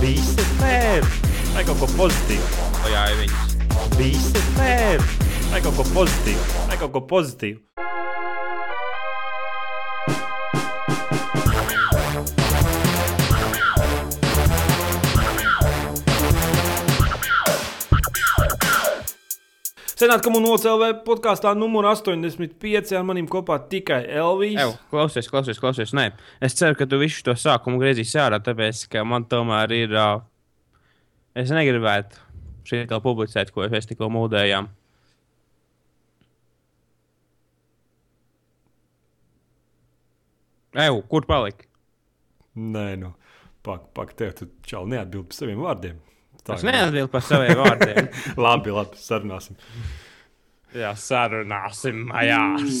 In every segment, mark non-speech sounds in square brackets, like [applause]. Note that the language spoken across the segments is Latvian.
Visi fēr! Vai kaut ko pozitīvu? O jā, ir viņas. Visi fēr! Vai kaut ko pozitīvu? Vai kaut ko pozitīvu? Senāt, ka mums nocēlīja podkāstā numur 85, ar maniem kopā tikai Elvijas. Ew, klausies, klausies, klausies. Nē, es ceru, ka tu visu to sākumu griezīsi ārā, tāpēc, ka man tomēr ir. Uh, es negribētu šeit kā publicēt, ko mēs tikko mūdējām. Eju, kur palika? Nē, nu, pak, pak, tev tu čau neatbild par saviem vārdiem. Tā Es neatbildu par saviem vārdiem. [laughs] labi, labi, sarunāsim. Jā, sarunāsim mājās.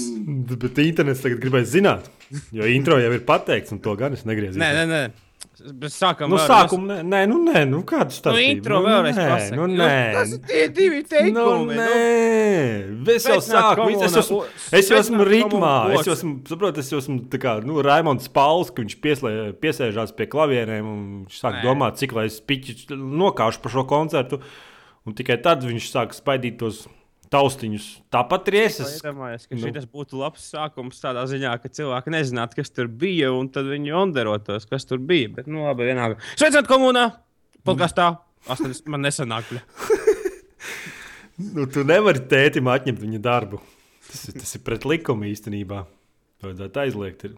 Bet internets tagad gribēs zināt, jo intro jau ir pateikts, un to gan es negriezīšu. Nē, nē, nē. Bet sākam Nu, sākumu, nē, nē, nu, nē, nu, kāda Nu, starpība? intro vēlreiz nē, pasaka. nu, Nu, nē. Tas ir tie divi Nu, teikumi. nē, es jau sāku, es, es, esmu, es jau esmu ritmā, es jau esmu, saprotu, es jau esmu tā kā, nu, Raimons Pauls, ka viņš pieslē, piesēžās pie klavierēm un viņš sāk Nē. domāt, cik lai es piķi nokāšu par šo koncertu, un tikai tad viņš sāk spaidīt tos taustiņus. Tāpat arī es esmu. Iedomājieties, ka Nu. šis būtu labs sākums tādā ziņā, ka cilvēki nezinātu, kas tur bija, un tad viņi onderotos, kas tur bija. Bet, nu, labi, vienalga. Sveiciet, komunā! Podkāstā! Astoņas man nesanāk. [laughs] Nu, tu nevari tētim atņemt viņa darbu. Tas, ir- tas ir pret likumu īstenībā. Vajadzētu aizliegt. Ir.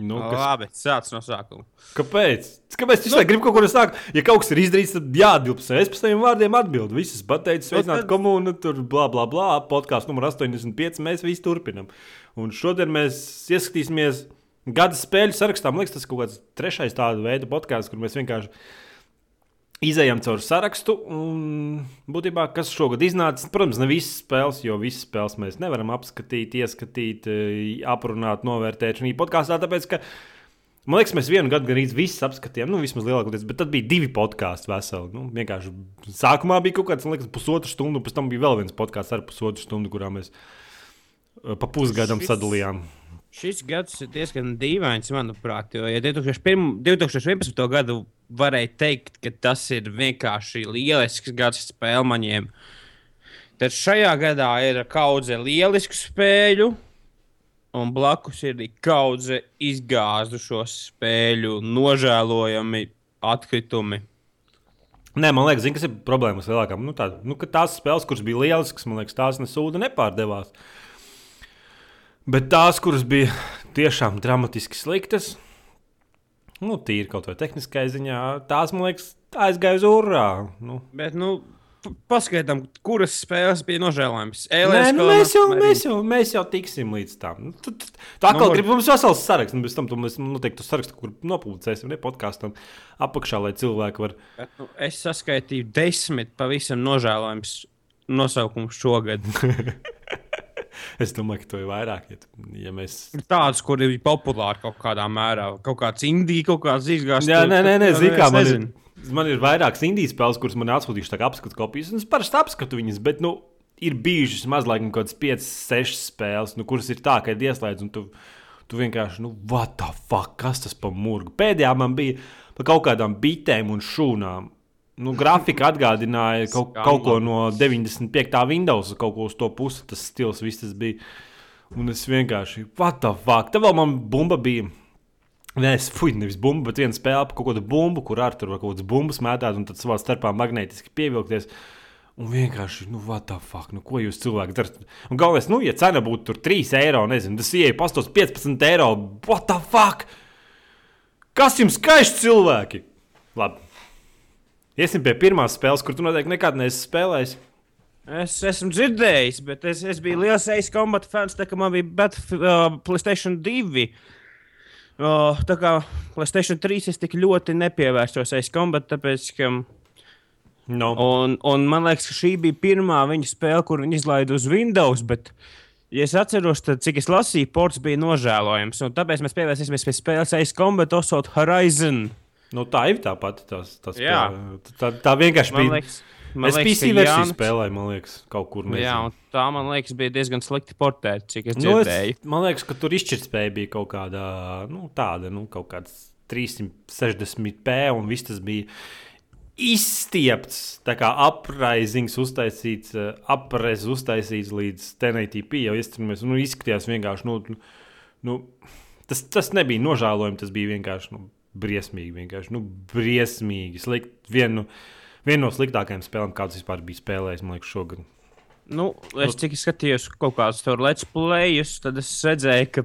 Nu, kas, Labi, sāc no sākuma. kāpēc? Kāpēc tu nu, gribi kaut ko sākt? Ja kaut kas ir izdarīts, tad jāatbild. Es pēc tam vārdiem atbildu. Visas pateicis, sveicināt tad- komunu, tur bla bla bla. Podkāsts numur 85. Mēs visi turpinam. Un šodien mēs ieskatīsimies gada spēļu sarakstā. Man liekas, tas ir kaut kāds trešais tāda veida podkāsts, kur mēs vienkārši izējām cauri sarakstu. Un būtībā, kas šogad iznāca, protams, ne visas spēles, jo visas spēles mēs nevaram apskatīt, ieskatīt, eh, aprunāt, novērtēt šajā podkāstā. Tāpēc, ka man liekas, mēs vienu gadu gan īsti visus apskatījām, nu, vismaz lielākoties, bet tad bija divi podkāsti veseli. Nu, vienkārši sākumā bija kaut kāds, man liekas, pusotru stundu, pēc tam bija vēl viens podkāsts ar pusotru stundu, kurā mēs eh, pa pusgadam Šis- sadalījām. Šis gads ir diezgan dīvains, manuprāt, jo ja 2001, 2011. gadu varēja teikt, ka tas ir vienkārši lielisks gads spēlmaņiem. Tad šajā gadā ir kaudze lielisku spēļu, un blakus ir kaudze izgāzušo spēļu, nožēlojami atkritumi. Nē, man liekas, zin, kas ir problēmas lielākām. Nu, tā, nu, tās spēles, kuras bija lieliskas, man liekas, tās nesūda nepārdevās. Bet tās, kuras bija tiešām dramatiski sliktas, nu, tīri kaut vai tehniskā ziņā, tās, man liekas, aizgāja uz urā. Nu. Bet, nu, paskaidām, kuras spēles bija nožēlojamas. Nē, nu, mēs, jau, mēs, jau, mēs jau tiksim līdz tam. Nu, tu atkal Numur- gribi mums vesels saraksts, un pēc tam mēs noteikti to sarakstu, kur nopublicēsim, ne podkāstam apakšā, lai cilvēki var. Bet, nu, es saskaitīju desmit pavisam nožēlojamus nosaukumus šogad. [laughs] [laughs] Es domāju, ka to ir vairāk. Ja, ja mēs... Tādus, kuri ir populāri kaut kādā mērā. Kaut kāds indīgi, kaut kāds izgāzts. Jā, nē, nē, nē man ir. nezinu. Man ir vairākas indijas spēles, kuras man atsūtījuši apskatu kopijas. un Es parasti apskatu viņas, bet nu, ir bijušas mazliet kaut kādas 5, 6 spēles, nu, kuras ir tā, ka ir ieslēgts un tu, tu vienkārši, nu, what the fuck, kas tas par murgu. Pēdējā man bija par kaut kādām bitēm un šūnām. Nu, grafika atgādināja kaut, kaut ko no 95. Windows, kaut ko uz to pusi. Tas stils viss tas bija. Un es vienkārši, what the fuck, te vēl man bumba bija. Nē, es fuck, nevis bumbu, bet viena spēle par kaut kādu bumbu, kur ar tur var kaut kādas bumbas mētāt un tad savā starpā magnētiski pievilkties. Un vienkārši, nu, what the fuck, nu, ko jūs cilvēki darat? Un galvenais, nu, ja cena būtu tur 3 eiro, nezinu, tas ieeja pastos 15 eiro, what the fuck? Kas jums skaisti cilvēki? Labi. Iesim pie pirmās spēles, kur tu noteikti nekad neesi spēlējis. Es esmu dzirdējis, bet es, es biju liels Ace Combat fans, tā kā man bija bet, uh, PlayStation 2. Uh, tā kā PlayStation 3 es tik ļoti nepievērsos Ace Combat, tāpēc, ka No. Un, un man liekas, ka šī bija pirmā viņa spēle, kur viņi izlaida uz Windows. Bet, ja es atceros, tad cik es lasīju, ports bija nožēlojams. Un tāpēc mēs pievērsīsimies pie spēles Ace Combat Oswald Horizon. Nu, tā ir tā pati. Tās, tās Jā. tā, tā vienkārši Man bija. liekas, man Es liekas, PC versiju Jānis- spēlēju, man liekas, kaut kur. Jā, nezinu. un tā man liekas, bija diezgan slikti portēta, cik es Nu, dzirdēju. es, man liekas, ka tur izšķirtspēja bija kaut kāda nu, tāda, nu, kaut kāds 360p, un viss tas bija izstiepts, tā kā apraizings uztaisīts, eh, apreiz uztaisīts līdz 1080p jau iestrādājums. Nu, izskatījās vienkārši, nu, nu, tas, tas nebija nožēlojami, tas bija vienkārši nu, briesmīgi. Vienkārši, nu, briesmīgi. Slikt, vienu, viena no sliktākajām spēlēm, kādas vispār bija spēlējis, man liekas, šogad. Nu, es cik skatījos kaut kādus tur let's playus, tad es redzēju, ka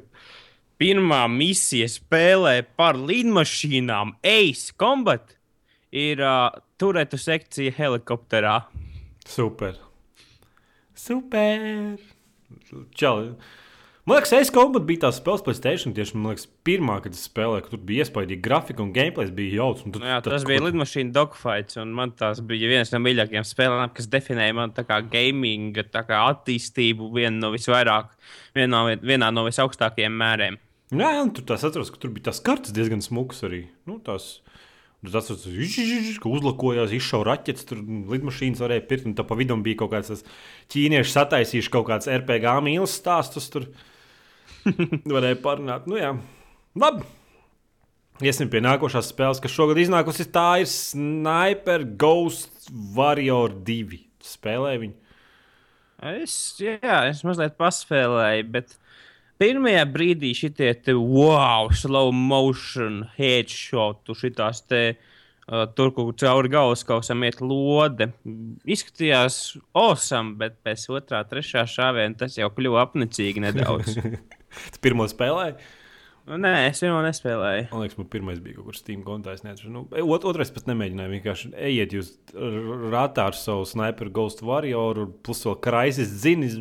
pirmā misija spēlē par lidmašīnām Ace Combat ir uh, turētu sekcija helikopterā. Super. Super. Čau. Man liekas, Ace Combat bija tā spēle, Playstation. Tieši liekas, pirmā, kad es spēlēju, tur bija iespaidīga grafika un gameplay bija jauks. Nu, jā, tas bija lidmašīna dogfights, un man tas bija viens no mīļākajiem spēlēm, kas definēja man tā kā gaming, tā kā attīstību viena no visvairāk, vienā no, vienā no visaugstākajiem mēriem. Jā, jā tur tas atceros, ka tur bija tas kartes diezgan smuks arī. Nu, tās, Tas ka uzlakojās, izšauja raķetes, tur lidmašīnas varēja pirkt. Un tā pa vidu bija kaut kāds ķīnieši sataisījuši kaut kāds RPG mīlestības stāstus. Tur [laughs] varēja parunāt. Nu, jā, labi. Iesim pie nākošās spēles, kas šogad iznākusi. Tā ir Sniper Ghost Warrior 2. Spēlēju viņu. Es, jā, es mazliet paspēlēju, bet pirmajā brīdī šitie te wow, slow motion headshotu, šitās te. Uh, tur, kur cauri galvaskausam iet lode, izskatījās awesome, bet pēc otrā, trešā šāviena tas jau kļuva apnicīgi nedaudz. [laughs] Tu pirmo spēlēji? Nē, es jau nespēlēju. Man liekas, man pirmais bija kaut kur Steam kontā. Es nezinu, nu, ot, otrais pat nemēģināju. Vienkārši ejiet jūs rātā ar savu sniper Ghost Warrior, plus vēl Crysis zinis.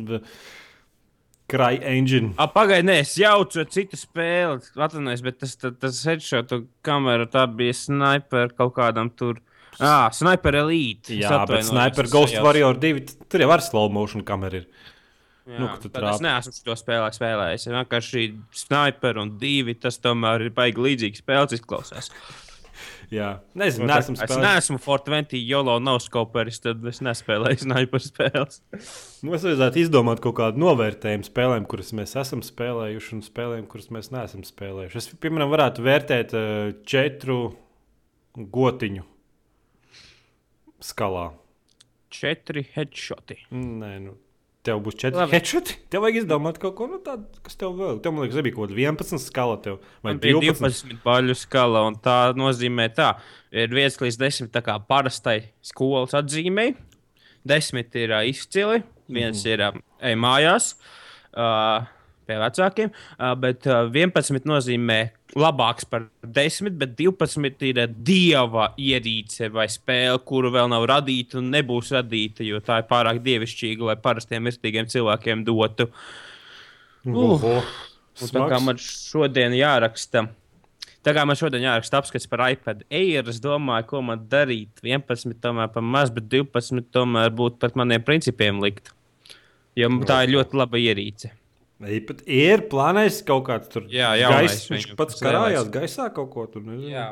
Cry engine. Pagaidiet, nē, es jaucu citu spēli. Atvainojos, bet tas, tas, tas headshot kamera tā bija sniper kaut kādam tur. Ah, sniper elite. Jā, bet sniper Ghost Warrior 2 tur jau ar slow motion kameru ir. Jā, nu, es neesmu to spēlē, spēlējis. Es vienkārši sniper un divi. Tas tomēr ir baigi līdzīgs spēles izklausās. [laughs] Jā, nezinu, nesmu spēlējis. Es neesmu Fortnite, Jolo nav skoperis, tad es nespēlēju sniper spēles. [laughs] Mums vajadzētu izdomāt kaut kādu novērtējumu spēlēm, kuras mēs esam spēlējuši, un spēlēm, kuras mēs neesam spēlējuši. Es, piemēram, varētu vērtēt uh, četru gotiņu skalā. Četri headshoti. Nē, nu, Tev būs 4 headshoti. Tev vajag izdomāt kaut ko nu, tādu, kas tev vēl. Tev, man liekas, bija kaut kāda 11 skala. Tev, vai 12? 12 baļu skala. Un tā nozīmē, tā ir 1 līdz 10 tā kā parastai skolas atzīmei. 10 ir uh, izcili, viens mm. ir uh, ej mājās. Uh, pie vecākiem, uh, bet uh, 11 nozīmē labāks par 10, bet 12 ir dieva ierīce vai spēle, kuru vēl nav radīta un nebūs radīta, jo tā ir pārāk dievišķīga, lai parastiem mirstīgiem cilvēkiem dotu. Uh, tā kā man šodien jāraksta. Tā kā man šodien jāraksta apskats par iPad Air, es domāju, ko man darīt. 11 tomēr par maz, bet 12 tomēr būtu par maniem principiem likt. Jo tā ir ļoti laba ierīce. Pat ir plānojis kaut kāds tur jā, jaunais, gais, viņš pats karājās gaisā kaut ko tur. Jā,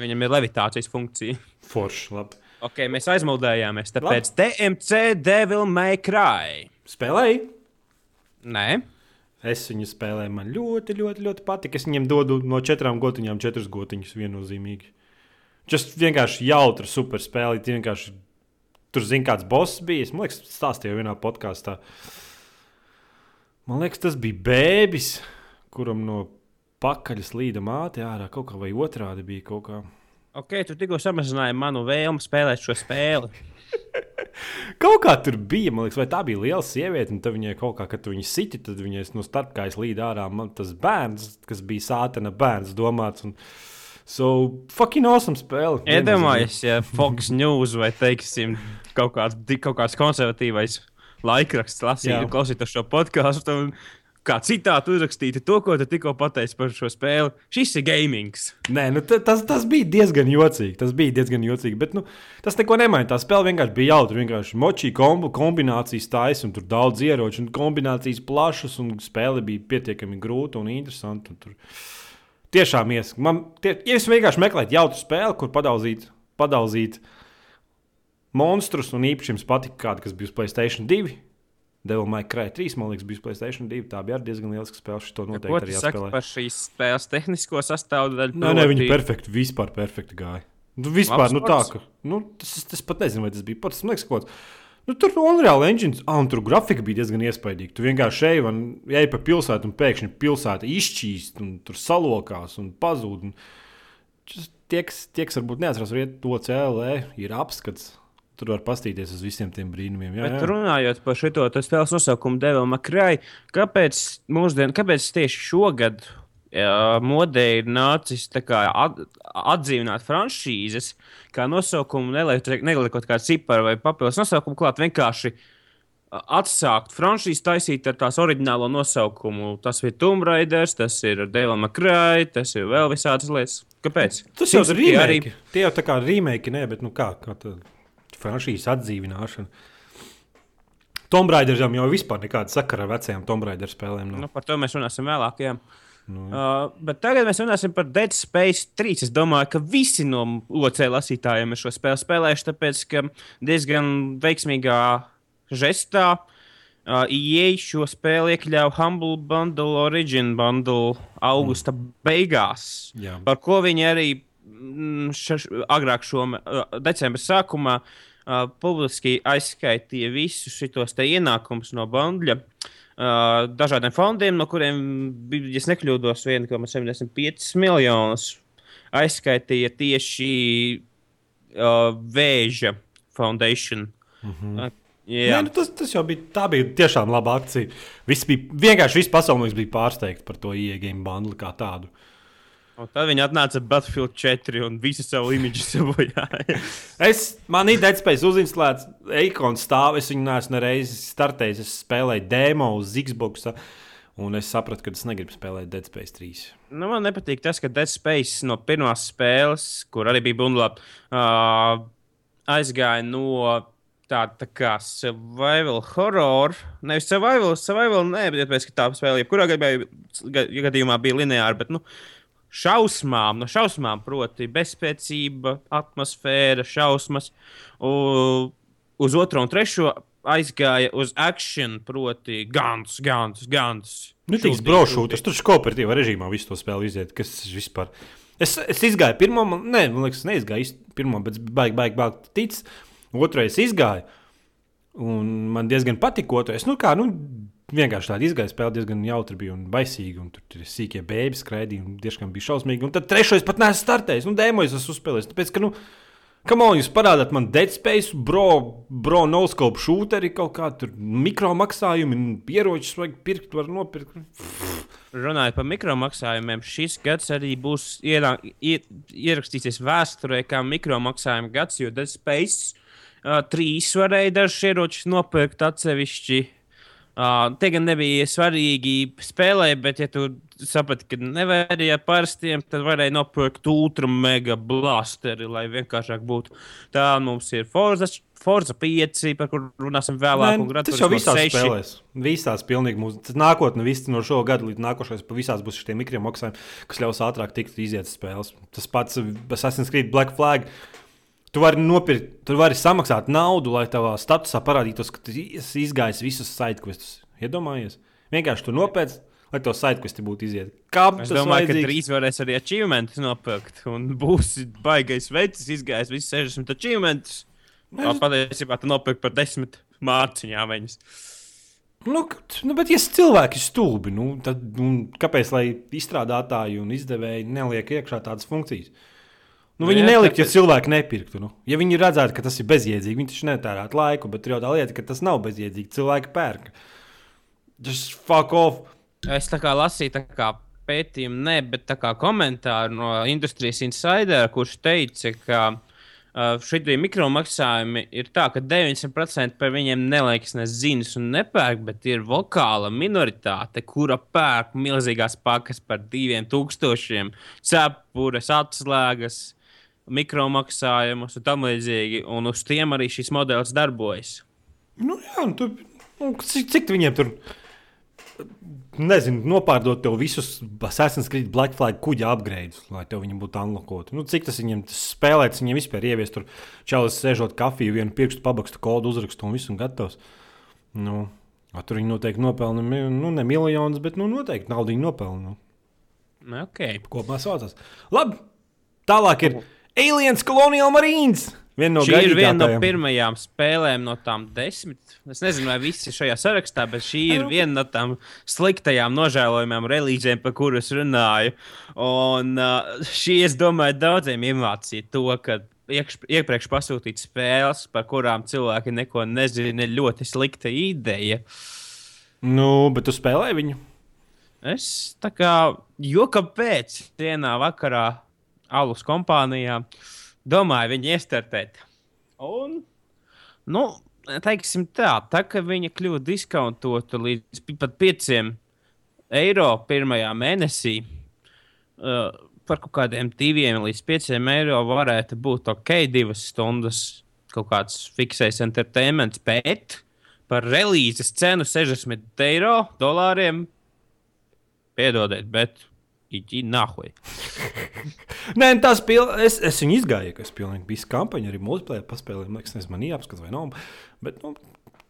viņam ir levitācijas funkcija. Forši, labi. Ok, mēs aizmuldējāmies, tāpēc labi. DMC Devil May Cry. Spēlēji? Nē. Es viņu spēlēju, man ļoti, ļoti, ļoti patīk. Es viņam dodu no četrām gotiņām četras gotiņas viennozīmīgi. Tas vienkārši jautrs, super spēle. Tur zina, kāds boss bija. Es domāju, ka stāstīju vienā podkāstā. Uh, Man liekas, tas bija bēbis, kuram no pakaļas līda māte ārā kaut kā vai otrādi bija kaut kā. Ok, tu tikko samazināji manu vēlmu spēlēt šo spēli. [laughs] kaut kā tur bija, man liekas, vai tā bija liela sieviete, un viņai kaut kā, kad tu viņu siti, tad viņai no starpkājas līd ārā. Man tas bērns, kas bija sātena bērns, domāts. Un... So, fucking awesome spēle. Iedomājieties, ja Fox News vai, teiksim, kaut kāds, kaut kāds konservatīvais laikraksts lasītu, klausītu šo podkāstu. Kā citātu uzrakstītu to, ko tu tikko pateici par šo spēli. Šis ir gamings. Nē, nu, tas, tas bija diezgan jocīgi. Tas bija diezgan jocīgi. Bet nu, tas neko nemaina. Tā spēle vienkārši bija jautra. Vienkārši močī kombu, kombinācijas taisa un tur daudz ieroču un kombinācijas plašas. Un spēle bija pietiekami grūta un interesanta. Un tur tiešām ies. Man, tie, ja es vienkārši meklēju jautru spēli, kur padaudzīt, padaudzīt monstrus, un īpaši jums patika kāda, kas bija uz Placēta 2. Devil May Cry 3, man liekas, bija Playstation 2. Tā bija arī diezgan liela spēle. Šo noteikti tu arī jāspēlē. par šīs spēles tehnisko sastāvdaļu? Nē, nē, viņi perfekti, vispār perfekti gāja. Nu, vispār, Labs nu tā, sports. ka, nu, tas, tas pat nezinu, vai tas bija pats, man liekas, kaut kāds. Nu, tur Unreal Engine, ah, un tur grafika bija diezgan iespaidīga. Tu vienkārši ej, un ej pa pilsētu, un pēkšņi pilsēta izšķīst, un tur salokās un pazūd. Un... Tie, kas, tie, kas varbūt neatcerās, ir to CLE, ir apskats. Tur var pastīties uz visiem tiem brīnumiem. Jā, Bet jā. runājot par šo spēles nosaukumu, Devil Makrai, kāpēc mūsdien, kāpēc tieši šogad jā, modē ir nācis kā at, atdzīvināt franšīzes, kā nosaukumu, neliekot kādu ciparu vai papildus nosaukumu klāt, vienkārši atsākt franšīzi taisīt ar tās oriģinālo nosaukumu. Tas ir Tomb Raider, tas ir Devil Makrai, tas ir vēl visādas lietas. Kāpēc? Tas jau ir SimCity remake. Tie jau tā kā remake, nē, bet nu kā, kā tā franšīzes atdzīvināšana. Tomb Raider jau vispār nekāda sakara ar vecajām Tomb Raider spēlēm. Nu. Nu, par to mēs runāsim vēlāk. Jā. Nu. Uh, bet tagad mēs runāsim par Dead Space 3. Es domāju, ka visi no OC lasītājiem ir šo spēli spēlējuši, tāpēc ka diezgan veiksmīgā žestā uh, IE šo spēli iekļāva Humble Bundle, Origin Bundle augusta mm. beigās, Jā. par ko viņi arī mm, šaš, agrāk šo uh, decembra sākumā uh, publiski aizskaitīja visus šos ienākumus no bundļa. Uh, dažādiem fondiem, no kuriem, bija, ja nekļūdos, 1,75 miljonus aizskaitīja tieši uh, Vēža Foundation. Mm -hmm. Uh, jā, nu tas, tas jau bija, tā bija tiešām laba akcija. Viss bija vienkārši viss pasaules bija pārsteigts par to iegājumu bandli kā tādu. Un tad viņi atnāca Battlefield 4 un visu savu imidžu [laughs] sabojāja. Es, man ir Dead Space uzinstalēts, ikons stāv, es viņu neesmu nereiz startējis, es spēlēju demo uz Xbox, un es sapratu, ka es negribu spēlēt Dead Space 3. Nu, man nepatīk tas, ka Dead Space no pirmās spēles, kur arī bija bundlā, uh, aizgāja no tāda tā kā survival horror. Nevis survival, survival nē, bet tāpēc, ka tā spēle jebkurā gadījumā, bija lineāra. Bet, nu, šausmām, no šausmām, proti, bezspēcība, atmosfēra, šausmas. U, uz otro un trešo aizgāja uz action, proti, gans, gans, gans. Nu, tas Šūdīt, brošūtas, tur kooperatīvā režīmā visu to spēli iziet, kas vispār. Es, es izgāju pirmo, man, ne, man liekas, neizgāju pirmo, bet baigi, baigi, baigi tic. Otrais izgāju, un man diezgan patika otrais. Nu, kā, nu, vienkārši tāda izgāja spēle diezgan jautri bija un baisīga, un tur tur sīkie bēbi skraidīja, un tiešām bija šausmīgi. Un tad trešais pat neesmu startējis, nu, dēmojas esmu uzspēlējis, tāpēc, ka, nu, Kam on, jūs parādāt man Dead Space, bro, bro no-scope šūteri, kaut kā tur mikro maksājumi, ieročus vajag pirkt, var nopirkt. Runājot par mikromaksājumiem, šis gads arī būs ienā, ie, ierakstīsies vēsturē kā mikromaksājuma gads, jo Dead Space uh, 3 varēja dažus ieročus nopirkt atsevišķi. Uh, tie gan nebija svarīgi spēlē, bet, ja tu saprati, ka nevarēja ar parastiem, tad varēja nopirkt ultra mega blasteri, lai vienkāršāk būtu. Tā mums ir Forza, Forza 5, par kuru runāsim vēlāk. Gran tas jau visās 6. spēlēs. Visās pilnīgi mūsu. Tas nākotnē, viss no šo gadu līdz nākošais, pa visās būs šie mikro maksājumi, kas ļaus ātrāk tikt iziet spēles. Tas pats Assassin's Creed Black Flag. Tu vari nopirkt, tu vari samaksāt naudu, lai tavā statusā parādītos, ka tu esi izgājis visus sidequestus. Iedomājies? Vienkārši tu nopērc, lai to sidequesti būtu iziet. Kā Es domāju, ka vajadzīgs? drīz varēs arī achievementus nopirkt. Un būs baigais veids, izgājis visus 60 achievementus. Tā patiesībā tu nopirki par 10 mārciņām viņas. Nu, nu, bet, ja cilvēki stulbi, nu, tad nu, kāpēc lai izstrādātāji un izdevēji neliek iekšā tādas funkcijas? Nu, viņi nelikt, ja cilvēki nepirktu. Nu. Ja viņi redzētu, ka tas ir bezjēdzīgi, viņi taču netērētu laiku, bet tur jau tā lieta, ka tas nav bezjēdzīgi. Cilvēki pērk. Just fuck off. Es tā kā lasīju tā kā pētījumu, ne, bet tā kā komentāru no Industrijas Insider, kurš teica, ka uh, šie mikromaksājumi ir tā, ka 90% par viņiem neliekas ne zinas un nepērk, bet ir vokāla minoritāte, kura pērk milzīgās pakas par 2000, cepures, atslēgas, mikromaksājumus un tam līdzīgi. Un uz tiem arī šis modelis darbojas. Nu, jā, nu, tu, nu, cik, cik viņiem tur. Nezinu, nopārdot tev visus Assassin's Creed Black Flag kuģa upgrades, lai tev viņi būtu anglokoti. Nu, cik tas viņiem tas spēlēts, viņiem vispār ieviest tur čalis sēžot kafiju, vienu pirkstu pabakstu kodu uzrakstu un viss un gatavs. Nu, A, tur viņi noteikti nopelna, nu, ne miljonus, bet nu, noteikti naudu nopelna. Nu, Okay. kopumā saucās. Labi, tālāk ir Aliens Colonial Marines. Viena no Šī ir viena no pirmajām spēlēm no tām desmit. Es nezinu, vai visi ir šajā sarakstā, bet šī ir viena no tām sliktajām, nožēlojamām relīzēm, par kurām es runāju. Un uh, šī, es domāju, daudziem iemācīja to, ka iekš, iepriekš pasūtīt spēles, par kurām cilvēki neko nezina, ir ļoti slikta ideja. Nu, bet tu spēlēji viņu. Es tā kā, jo kāpēc vienā vakarā alus kompānijā domāju viņu iestartēt. Un, nu, teiksim tā, tā ka viņa kļuva diskontota līdz pat 5 eiro pirmajā mēnesī. Uh, par kaut kādiem diviem līdz pieciem eiro varētu būt ok, divas stundas kaut kāds fiksējs entertainments, bet par relīzes cenu 60 eiro dolāriem piedodiet, bet īņķi nahuj. Nē, tas pil... es, es viņu izgāju, ka es pilnīgi biju kampaņā, arī multiplayer paspēlēju. Man liekas, nezinu, man jāapskatās vai nav. Bet, nu,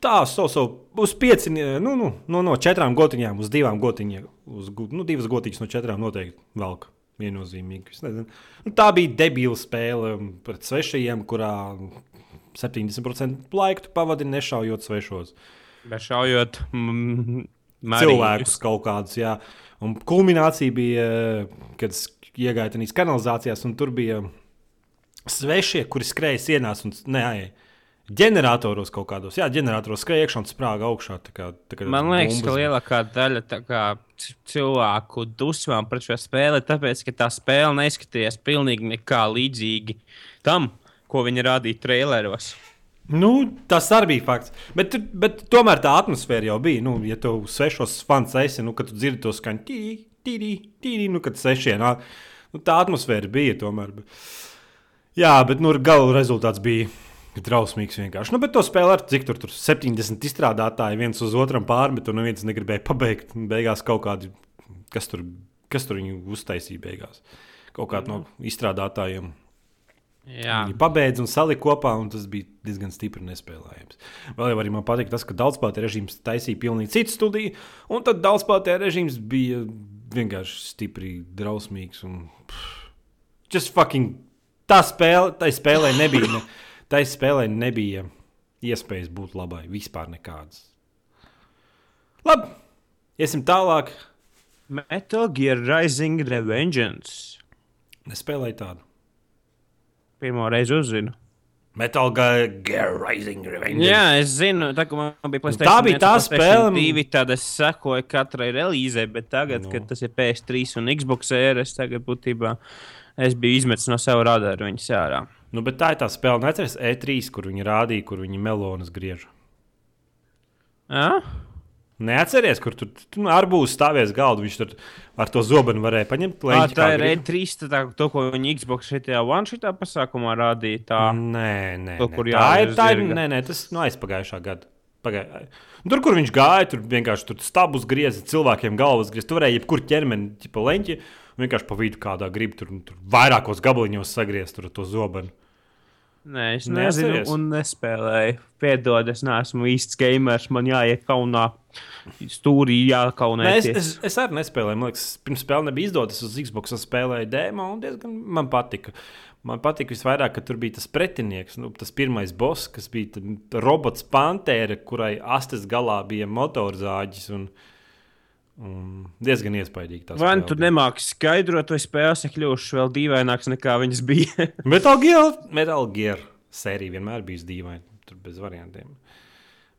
tā, so, so, uz pieci, nu, nu, no, no četrām gotiņām uz divām gotiņām. Uz, nu, divas gotiņas no četrām noteikti velk. Viennozīmīgi. Nu, tā bija debila spēle um, pret svešajiem, kurā 70% laika pavadi nešaujot svešos. Bet šaujot mm, cilvēkus kaut kādus. Jā. Un kulminācija bija, kad es iegāju tajās kanalizācijās, un tur bija svešie, kuri skrēja sienās un neaie. Ģeneratoros kaut kādos, jā, ģeneratoros skrēja iekšā un sprāga augšā. Tā kā, tā kā Man liekas, ka bumbas. lielākā daļa kā, cilvēku dusmām pret šo spēli ir tāpēc, ka tā spēle neizskatījās pilnīgi nekā līdzīgi tam, ko viņi rādīja traileros. Nu, tas arī bija fakts. Bet, bet tomēr tā atmosfēra jau bija. Nu, ja tu svešos fans esi, nu, kad tu dzirdi to skaņu, tīri, tīri, tīri, nu, kad sešie nāk, nu, tā atmosfēra bija tomēr. Jā, bet nu, gala rezultāts bija drausmīgs vienkārši. Nu, bet to spēlē ar cik tur, tur 70 izstrādātāji viens uz otram pārmet, un neviens negribēja pabeigt. Beigās kaut kādi, kas tur, kas tur viņu uztaisīja beigās. Kaut kādi no izstrādātājiem. Jā, Viņi pabeidza un salika kopā, un tas bija diezgan stipri nespēlējams. Vēl jau arī man patīk tas, ka daudzspēlētāju režīms taisīja pilnīgi citu studiju, un tad daudzspēlētāju režīms bija vienkārši stipri drausmīgs. Un... pff, Just fucking tā spēle, tai spēlē nebija, ne, [laughs] tai spēlē nebija iespējas būt labai, vispār nekādas. Labi, iesim tālāk. Metal Gear Rising Revengeance. Nespēlēju tādu. Pirmo reizi uzzinu. Metal Gear Rising Revenge. Jā, es zinu, tā, man bija Nu, PlayStation tā bija 1, tā spēle. 2, tad es sekoju katrai relīzē, bet tagad, Nu. no. kad tas ir PS3 un Xbox ēras, tagad būtībā es biju izmetis no sava radara viņas ārā. Nu, bet tā ir tā spēle, neatceries E3, kur viņi rādīja, kur viņi melonas griež. Ja? Neatceries, kur tur tu, nu, ar būs stāvies galdu. Viņš tur ar to zobenu varēja paņemt. Ā, leņķi, tā ir grib. E3, tā, tā, to, ko viņi Xbox šitā one šitā pasākumā rādīja. Tā. Nē, nē, To, nē. tā ir. Tā ir nē, nē, tas no aizpagājušā gada. Pagāj... Tur, kur viņš gāja, tur vienkārši tur stabus grieza, cilvēkiem galvas grieza. Tur varēja jebkur ķermeni, tipa leņķi, vienkārši pa vidu kādā grib tur, tur vairākos gabaliņos sagriezt to zobenu. Nē, es nezinu, un nespēlēju. Piedod, es neesmu īsts gamers. Man jāiet kaunā. Stūrī Nē, es, es, es arī nespēlēju. Man liekas, pirms spēle nebija izdotas uz Xbox. Es spēlēju demo un diezgan man patika. Man patika visvairāk, ka tur bija tas pretinieks, nu, tas pirmais boss, kas bija robots Pantēra, kurai astes galā bija motorzāģis. Un, un diezgan iespaidīgi. Vai nu tu nemāki skaidrot, vai spēles ir kļuvušas vēl dīvainākas nekā viņas bija? [laughs] Metal Gear, Metal Gear sērija vienmēr bijusi dīvaina. Tur bez variantiem.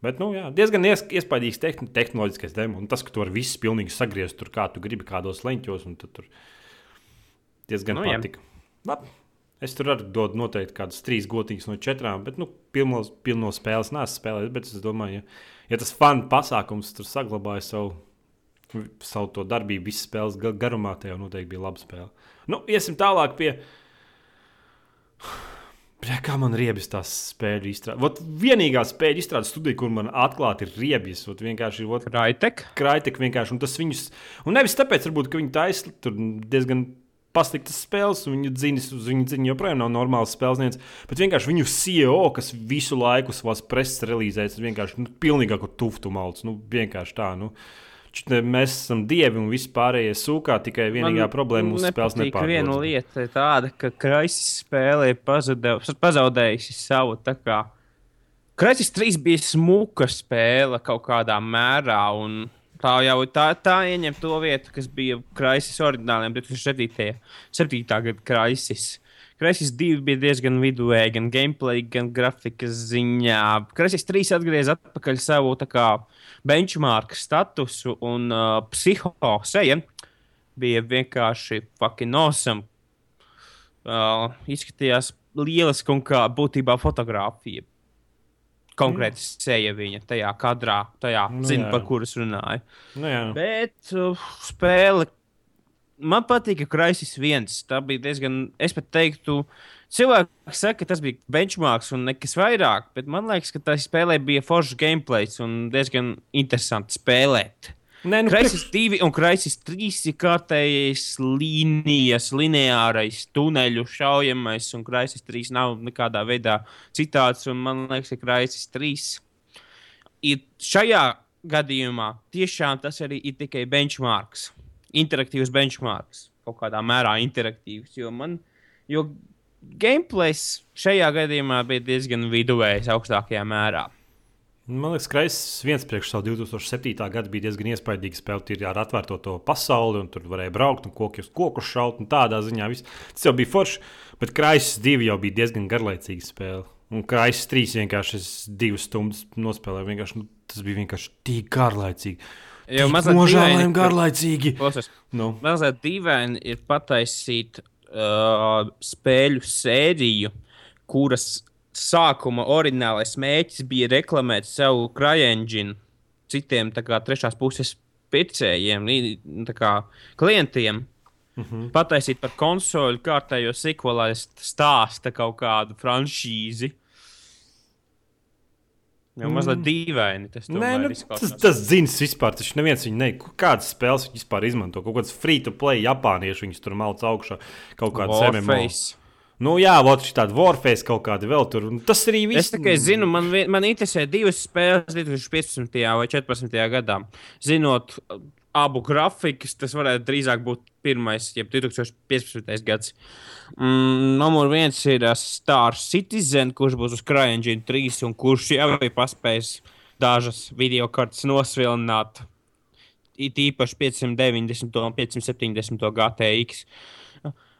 Bet, nu, jā, diezgan ies, iespaidīgs tehn tehnoloģiskais demo. Un tas, ka tu vari visus pilnīgi sagriezt tur, kā tu gribi, kādos leņķos. un Tur diezgan Nu, patika. Labi. Es tur arī dodu noteikti kādas trīs gotiņas no četrām, bet, nu, pilno, pilno spēles nesu spēlējis. Bet es domāju, ja, ja tas fanu pasākums tur saglabāja savu, savu to darbību, visas spēles ga- garumā, tad jau noteikti bija laba spēle. Nu, iesim tālāk pie. Bļā, kā man riebjas tās spēļu izstrādes? Vienīgā spēļu izstrādes studija, kur man atklāti ir riebjas, ot, vienkārši ir ot, Raitek. krājtek vienkārši. Un tas viņus, un nevis tāpēc, varbūt, ka viņi taisa tur diezgan pasliktas spēles, un viņa dziņas, viņa dziņa joprojām nav normāls spēlnieks. Bet vienkārši viņu CEO, kas visu laiku savās preses relīzēs, vienkārši nu, pilnīgāku tuftu malts. Nu, vienkārši tā. Nu. Mēs esam dievi un viss pārējie sūkā. Tikai vienīgā Man problēma mūsu spēles nepārāk. Viena lieta ir tāda, ka Kraisis spēlē pazaudējusi savu. Kraisis 3 bija smuka spēle kaut kādā mērā. Un Tā jau tā, tā ieņem to vietu, kas bija Kraisis oriģināliem 2007. 7. gada Kraisis. Kraisis 2 bija diezgan viduvēji, gan gameplay, gan grafikas ziņā. Kraisis 3 atgriezās atpakaļ savu kā, benchmark statusu un uh, psiho seja bija vienkārši fucking awesome. Uh, izskatījās lieliski un kā būtībā fotografija konkrēti mm. seja viņa tajā kadrā, tajā nu, zina, par kuras runāja. Nu, jā. Bet uh, spēle. Man patīk, ka Kraisis viens. Tā bija diezgan, es pat teiktu, cilvēki saka, ka tas bija benchmarks un nekas vairāk, bet man liekas, ka tā spēlē bija foršs gameplay un diezgan interesanti spēlēt. Nē, nu, Kraisis 2 un Kraisis 3 ir kārtējais līnijas, lineārais, tuneļu šaujamais, un Kraisis 3 nav nekādā veidā citāds. Man liekas, ka Kraisis 3 ir šajā gadījumā tiešām tas arī ir tikai benchmarks, interaktīvs benchmarks, kaut kādā mērā interaktīvs. Jo man, jo gameplays šajā gadījumā bija diezgan viduvējs augstākajā mērā. Man liekas, ka viens priekš savu 2007. gadu bija diezgan iespaidīgs spēlēt ar atvērto to pasauli, un tur varēja braukt un kokus, kokus šaut. Tādā ziņā viss. tas jau bija forši, bet Kreisas divi jau bija diezgan garlaicīga spēle. Un Kreisas trīs vienkārši divas stundas nospēlēja. Nu, tas bija vienkārši tik garlaicīgi. Jau mazliet nožēlojami garlaicīgi. Nu. Mazliet dīvaini ir pataisīt uh, spēļu sēriju, kuras sākuma oriģinālais mērķis bija reklamēt savu CryEngine citiem kā, trešās puses pircējiem, kā, klientiem. Mm -hmm. Pataisīt par konsoli kārtējo sequelaistu stāstu kaut kādu franšīzi. Jau mazliet dīvaini tas Nē, nu, tas, tas zina vispār. Taču neviens viņu ne, kādas spēles viņš vispār izmanto. Kaut kāds free to play, japānieši viņus tur malc augšā. Kaut kāds MMO. Nu, jā, vot šī tāda Warface kaut kāda vēl tur. Tas arī viss. Es tikai zinu, man, man interesē divas spēles 2015. vai 2014. gadā. Zinot abu grafikus, tas varētu drīzāk būt pirmais, jeb 2015. gads. Mm, numur viens ir uh, Star Citizen, kurš būs uz CryEngine 3 un kurš jau ir paspējis dažas video kartes nosvilināt. It īpaši 590 un 570 GTX.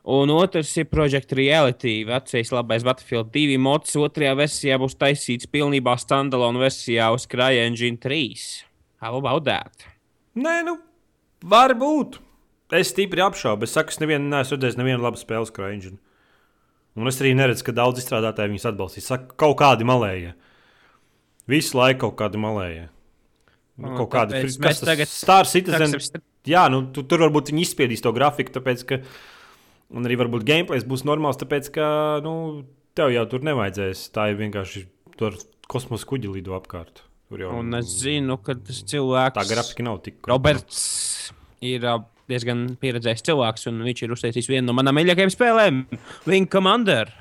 Un otrs ir Project Reality, vecais labais Battlefield 2 mods. Otrajā versijā būs taisīts pilnībā standalone versijā uz CryEngine 3. How about that? Nē, nu, varbūt. Es stipri apšaubu. Es saku, es nevienu neesmu redzējis nevienu labu uz CryEngine. Un es arī neredzu, ka daudz izstrādātāji viņus atbalstīs. Saka, kaut kādi malējie. Visu laiku kaut kādi malējie. Nu, kaut kādi friski. Kas tas tagad... Star Citizen? Jā, nu, tu, tur varbūt viņi izspiedīs to grafiku, tāpēc, ka Un arī varbūt gameplay būs normāls, tāpēc ka nu, tev jau tur nevajadzēs. Tā ir vienkārši tur kosmosa kuģi lido apkārt. Jau, un es zinu, ka tas cilvēks. Tā grafika nav tik. Roberts ir diezgan pieredzējis cilvēks, un viņš ir uztaisījis vienu no manām mīļākajām spēlēm - Wing Commander.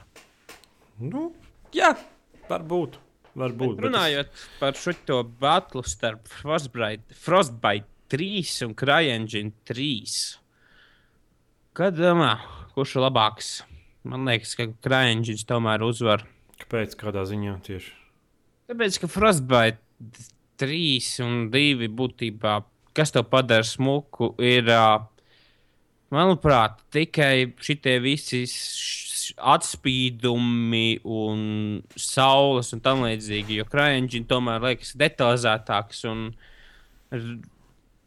Nu, jā, varbūt. Varbūt, bet runājot bet es... par šo batlu starp Frostbite, Frostbite 3 un CryEngine 3. Kad domā, kurš ir labāks? Man liekas, ka Krājņģis tomēr uzvar. Kāpēc? Kādā ziņā tieši? Tāpēc, ka Frostbite 3 un 2 būtībā, kas to padara smuku, ir, manuprāt, tikai šitie visi atspīdumi un saules un tam līdzīgi. Jo Krājņģis tomēr liekas detalizētāks un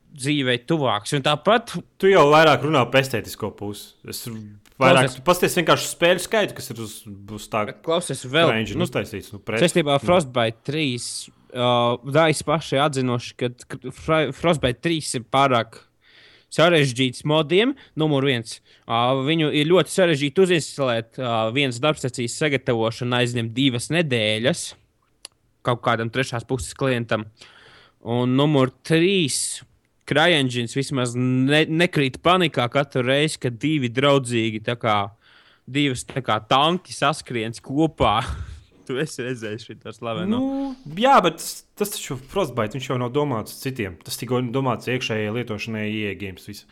dzīvei tuvāks. Un tāpat. Tu jau vairāk runā par estētisko pusi. Es vairāk pasties vienkārši spēļu skaitu, kas ir uz, uz tā. Klausies, vēl. Nu, uztaisīts, nu, Sestībā ar Frostbite 3. Uh, Dājas paši atzinuši, ka Frostbite 3 ir pārāk sarežģīts modiem. Numur viens. Uh, viņu ir ļoti sarežģīti uzinstalēt. Uh, viens darbstacijas sagatavošana aizņem divas nedēļas kaut kādam trešās puses klientam. Un numur trīs CryEngines vismaz ne, nekrīt panikā katru reizi, kad divi draudzīgi, tā kā divas tā kā tanki saskrienas kopā. [laughs] tu esi redzējis šo slavenu. Nu, jā, bet tas taču Frostbite, viņš jau nav domāts citiem. Tas tikai domāts iekšējai lietošanai, iegājums.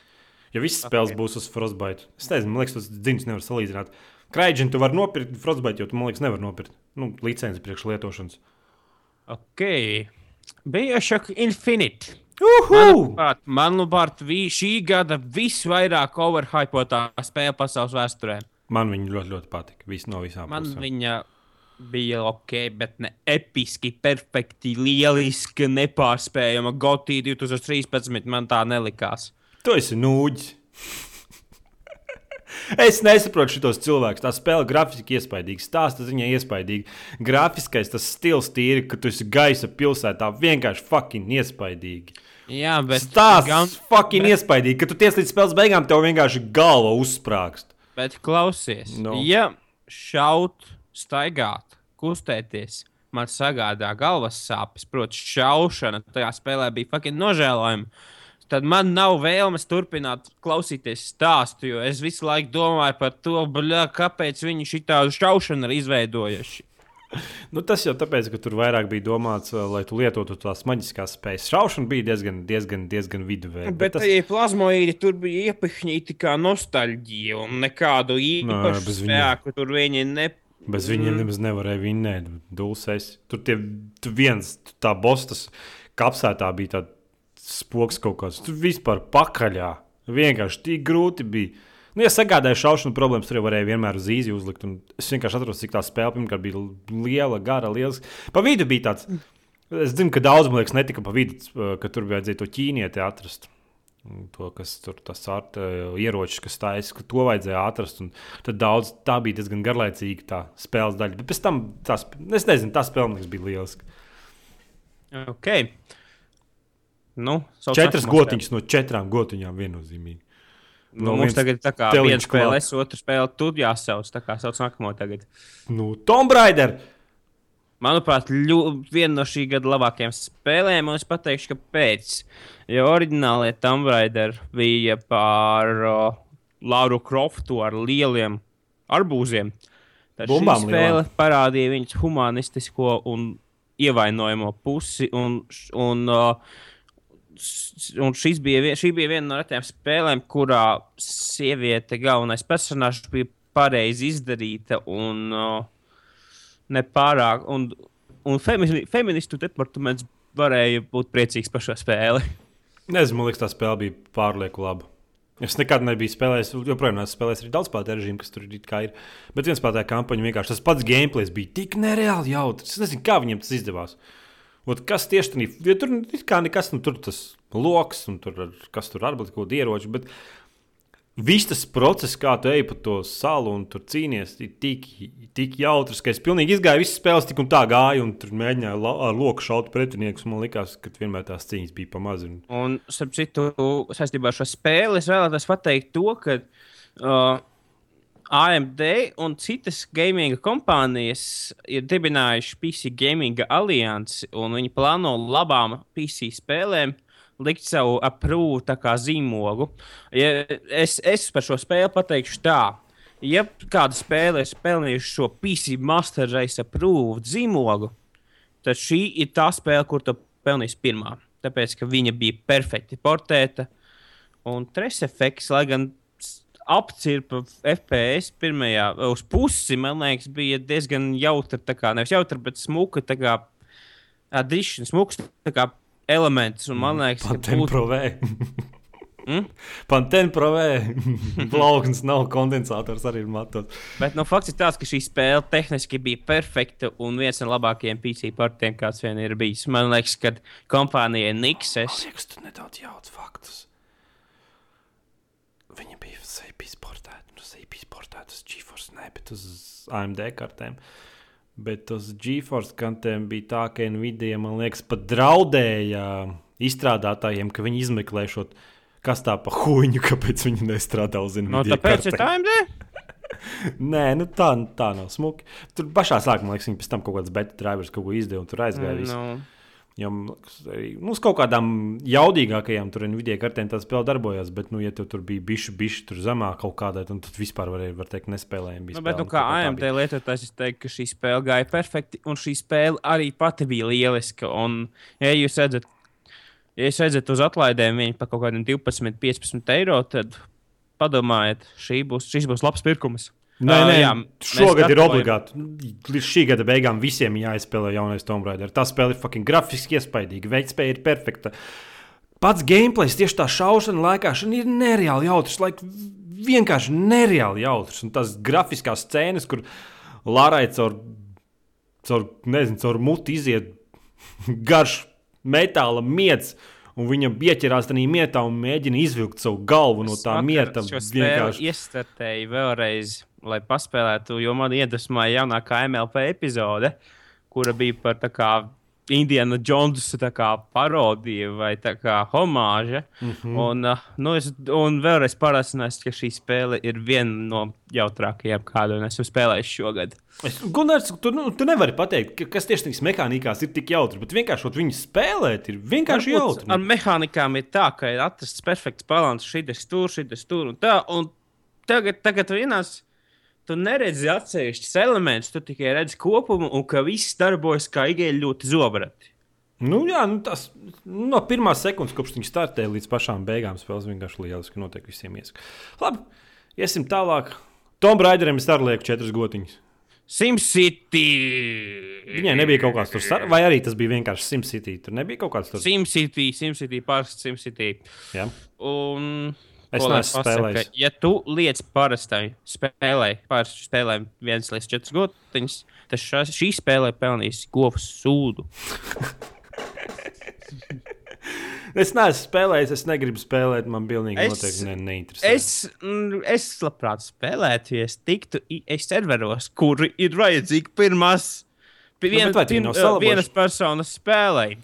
Ja visas okay. spēles būs uz Frostbite, es nezinu, man liekas, tas dziņas nevar salīdzināt. Kraidžinu tu vari nopirkt Frostbite, jo tu, man liekas, nevar nopirkt nu, licenci priekš lietošanas. Ok. Bioshock Infinite. Manuprāt, manuprāt šī gada visvairāk overhypotā spēle pasaules vēsturē. Man viņa ļoti, ļoti patika. Viss no visām Man pusēm. viņa bija ok, bet ne episki, perfekti, lieliski, nepārspējama. Gotī 2013 man tā nelikās. Tu esi nūģis. [laughs] Es nesaprotu šos cilvēkus. Tā spēle grafiski iespaidīga, stāsta ziņā iespaidīga. Grafiskais tas stils tīri, ka tu esi gaisa pilsētā vienkārši fucking iespaidīgi. Jā, bet stāsts gan... fucking bet... iespaidīgi, ka tu tiec līdz spēles beigām, tev vienkārši galva uzsprāgst. Bet klausies, no. ja šaut, staigāt, kustēties, man sagādā galvas sāpes, protams, šaušana tajā spēlē bija fucking nožēlojama tad man nav vēlmes turpināt klausīties stāstu, jo es visu laiku domāju par to, bļā, kāpēc viņi šī tādu šaušanu ir izveidojuši. [laughs] Nu, tas jau tāpēc, ka tur vairāk bija domāts, uh, lai tu lietotu tās maģiskās spējas. Šaušana bija diezgan, diezgan, diezgan viduvēja. Bet, bet tas... tie plazmoīdi tur bija iepihnīti kā nostalģija un nekādu īpašu spēku tur viņi ne. Bez viņiem mm. nemaz nevarēja vinnēt. Dulsēs. Tur tie, tu viens, tā bostas kapsētā bija tāda spoks kaut kāds. Tur vispār pakaļā. Vienkārši tik grūti bija. Nu, ja sagādāju šaušanu problēmas, tur varēja vienmēr uz īzi uzlikt. Es vienkārši atrados, cik tā spēle pirmkārt bija liela, gara, liela. Pa vidu bija tāds. Es zinu, ka daudz man liekas, netika pa vidu, ka tur vajadzēja to ķīnieti atrast. To, kas tur tas ar ieročus, kas stājas, ka to vajadzēja atrast. Tad daudz tā bija diezgan garlaicīga tā spēles daļa. Bet pēc tam tās, es nezinu, tā spēle bija lieliska. Okay. Nu, Četras gotiņas no četrām gotiņām viennozīmīgi. Nu, no mums tagad ir tā, ka viena spēle, es otru spēli, tu jāsauc. Tā kā sauc nākamo tagad. Nu, Tomb Raider! Manuprāt, viena no šī gada labākajām spēlēm, un es pateikšu, kāpēc. Jo oriģinālajā Tomb Raider bija par uh, Lauru Kroftu ar lieliem arbūziem. Tad šī spēle lielām. parādīja viņas humanistisko un ievainojamo pusi. Un, un, uh, un bija, šī bija viena no retām spēlēm, kurā sieviete, galvenais personāžs, bija pareizi izdarīta un uh, nepārāk. Un, un femini, feministu departaments varēja būt priecīgs par šo spēli. Nezinu, man liekas, tā spēle bija pārlieku laba. Es nekad nebiju spēlējis, joprojām esmu spēlējis arī daudz spēļu režīmu, kas tur ir. Bet viens spēlētāja kampaņa vienkārši tas pats gameplay bija tik nereāli jautrs. Es nezinu, kā viņiem tas izdevās. Ot, kas tieši tādā ja tur ir kā nekas, nu, tur tas lokus, un tur, kas tur varbūt kaut kāda ieroča. Bet viss tas process, kā tu ej pa to salu un tur cīnies, ir tik, tik jautrs, ka es pilnīgi izgāju visas spēles, tik un tā gāju, un tur mēģināju ar loku šaut pretiniekus. Man liekas, ka vienmēr tās cīņas bija pamazs. Un, un starp citu, saistībā ar šo spēli, es vēlētos pateikt to, ka. Uh, AMD un citas gaming kompānijas ir dibinājuši PC Gaming aliansi, un viņi plāno labām PC spēlēm likt savu aprūtu zīmogu. Ja es, es par šo spēli pateikšu tā. Ja kāda spēle ir pelnījusi šo PC Master Race aprūtu zīmogu, tad šī ir tā spēle, kur tu pelnīsi pirmā. Tāpēc, ka viņa bija perfekti portēta. Un tres efekts, lai gan apcirpa FPS pirmajā uz pusi, man liekas, bija diezgan jautra. Tā kā nevis jautra, bet smuka, tā kā addition, smuks tā kā elements. Un man liekas, ka tas būtu. Mm? Pantēna provē, [laughs] [laughs] plauksnes nav kondensators arī ir matot. Bet nu, fakts ir tāds, ka šī spēle tehniski bija perfekta un viens no labākajiem PC partiem, kāds vien ir bijis. Man liekas, ka kompānijai Nixes. Man liekas, tu nedaudz jauc faktus. Viņa bija uz GeForce, ne, bet uz AMD kartēm. Bet uz GeForce kartēm bija tā, ka Nvidia, man liekas, pat draudēja izstrādātājiem, ka viņi izmeklēšot, kas tā pa huņu, [laughs] kāpēc viņi nestrādā uz Nvidia. No, tāpēc kartēm. ir AMD? [laughs] Nē, nu tā, tā nav smuki. Tur pašā sākumā, liekas, viņi pēc tam kaut kādas beta drivers kaut ko izdeva un tur aizgāja. Mm, no. Man liekas, arī, nu, uz kaut kādām jaudīgākajām tur Nvidia kartēm tā spēle darbojās, bet, nu, ja tu tur bija bišķi, bišķi tur zemāk kaut kādā, tad tu vispār varēji, var teikt, nespēlējami. Nu, bet, nu, kā AMD lietotājs, es teiktu, ka šī spēle gāja perfekti, un šī spēle arī pati bija lieliska. Un, ja jūs redzat, ja jūs redzat uz atlaidēm viņi par kaut kādiem 12, 15 eiro, tad padomājiet, šī būs, šis būs labs pirkums. Nē, nē, jā, šogad ir obligāti. Līdz šī gada beigām visiem jāizspēlē jaunais Tomb Raider. Tā spēle ir fucking grafiski iespaidīga, veiktspēja ir perfekta. Pats gameplay, tieši tā šaušana, laikāšana ir nereāli jautrs. Laik, vienkārši nereāli jautrs. Un tas grafiskās scēnas, kur Lārai caur, caur, nezinu, caur muti iziet garš metāla miets un viņam pieķerās tajā mietā un mēģina izvilkt savu galvu no tā mieta. Tas vienkārši iestartēja vēlreiz lai paspēlētu, jo man iedvesmoja jaunākā MLP epizode, kura bija par tā kā Indiana Jonesa parodija vai homāža. Mm -hmm. un, uh, nu, es, un vēlreiz pārliecinājos, ka šī spēle ir viena no jautrākajām, kādu esmu spēlējis šogad. Gunārs, tu, nu, tu nevari pateikt, ka, kas tieši tādās mehānikās ir tik jautri, bet vienkārši viņu spēlēt ir vienkārši Varbūt jautri. Ar mehānikām ir tā, ka ir atrasts perfekts līdzsvars, šī ir tur, šī ir tur un tā. Un tagad, tagad vienās tu neredzi atsevišķus elementus, tu tikai redzi kopumu, un ka viss darbojas kā igēļi ļoti zobrati. Nu, jā, nu tas no pirmās sekundes, kopš viņi startēja līdz pašām beigām, spēles vienkārši lieliski notiek visiem ieskats. Labi, iesim tālāk. Tom Braiderim es arī lieku četras gotiņas. SimCity. Viņai nebija kaut kāds tur sarunājums, vai arī tas bija vienkārši SimCity. Tur nebija kaut kāds tur. SimCity, SimCity, pārsteigts SimCity. Jā. Un Es neesmu spēlējis. Ja tu liec parastai spēlē, parasti spēlē 1 līdz 4 gotiņas, tad šā, šī spēlē pelnīs govs sūdu. [laughs] es neesmu spēlējis, es negribu spēlēt. Man pilnīgi es, noteikti ne, neinteresē. Es, mm, es labprāt spēlētu, ja es tiktu es serveros, kur ir vajadzīgi pirmās. Vien, nu, pirm, vienas personas spēlēji.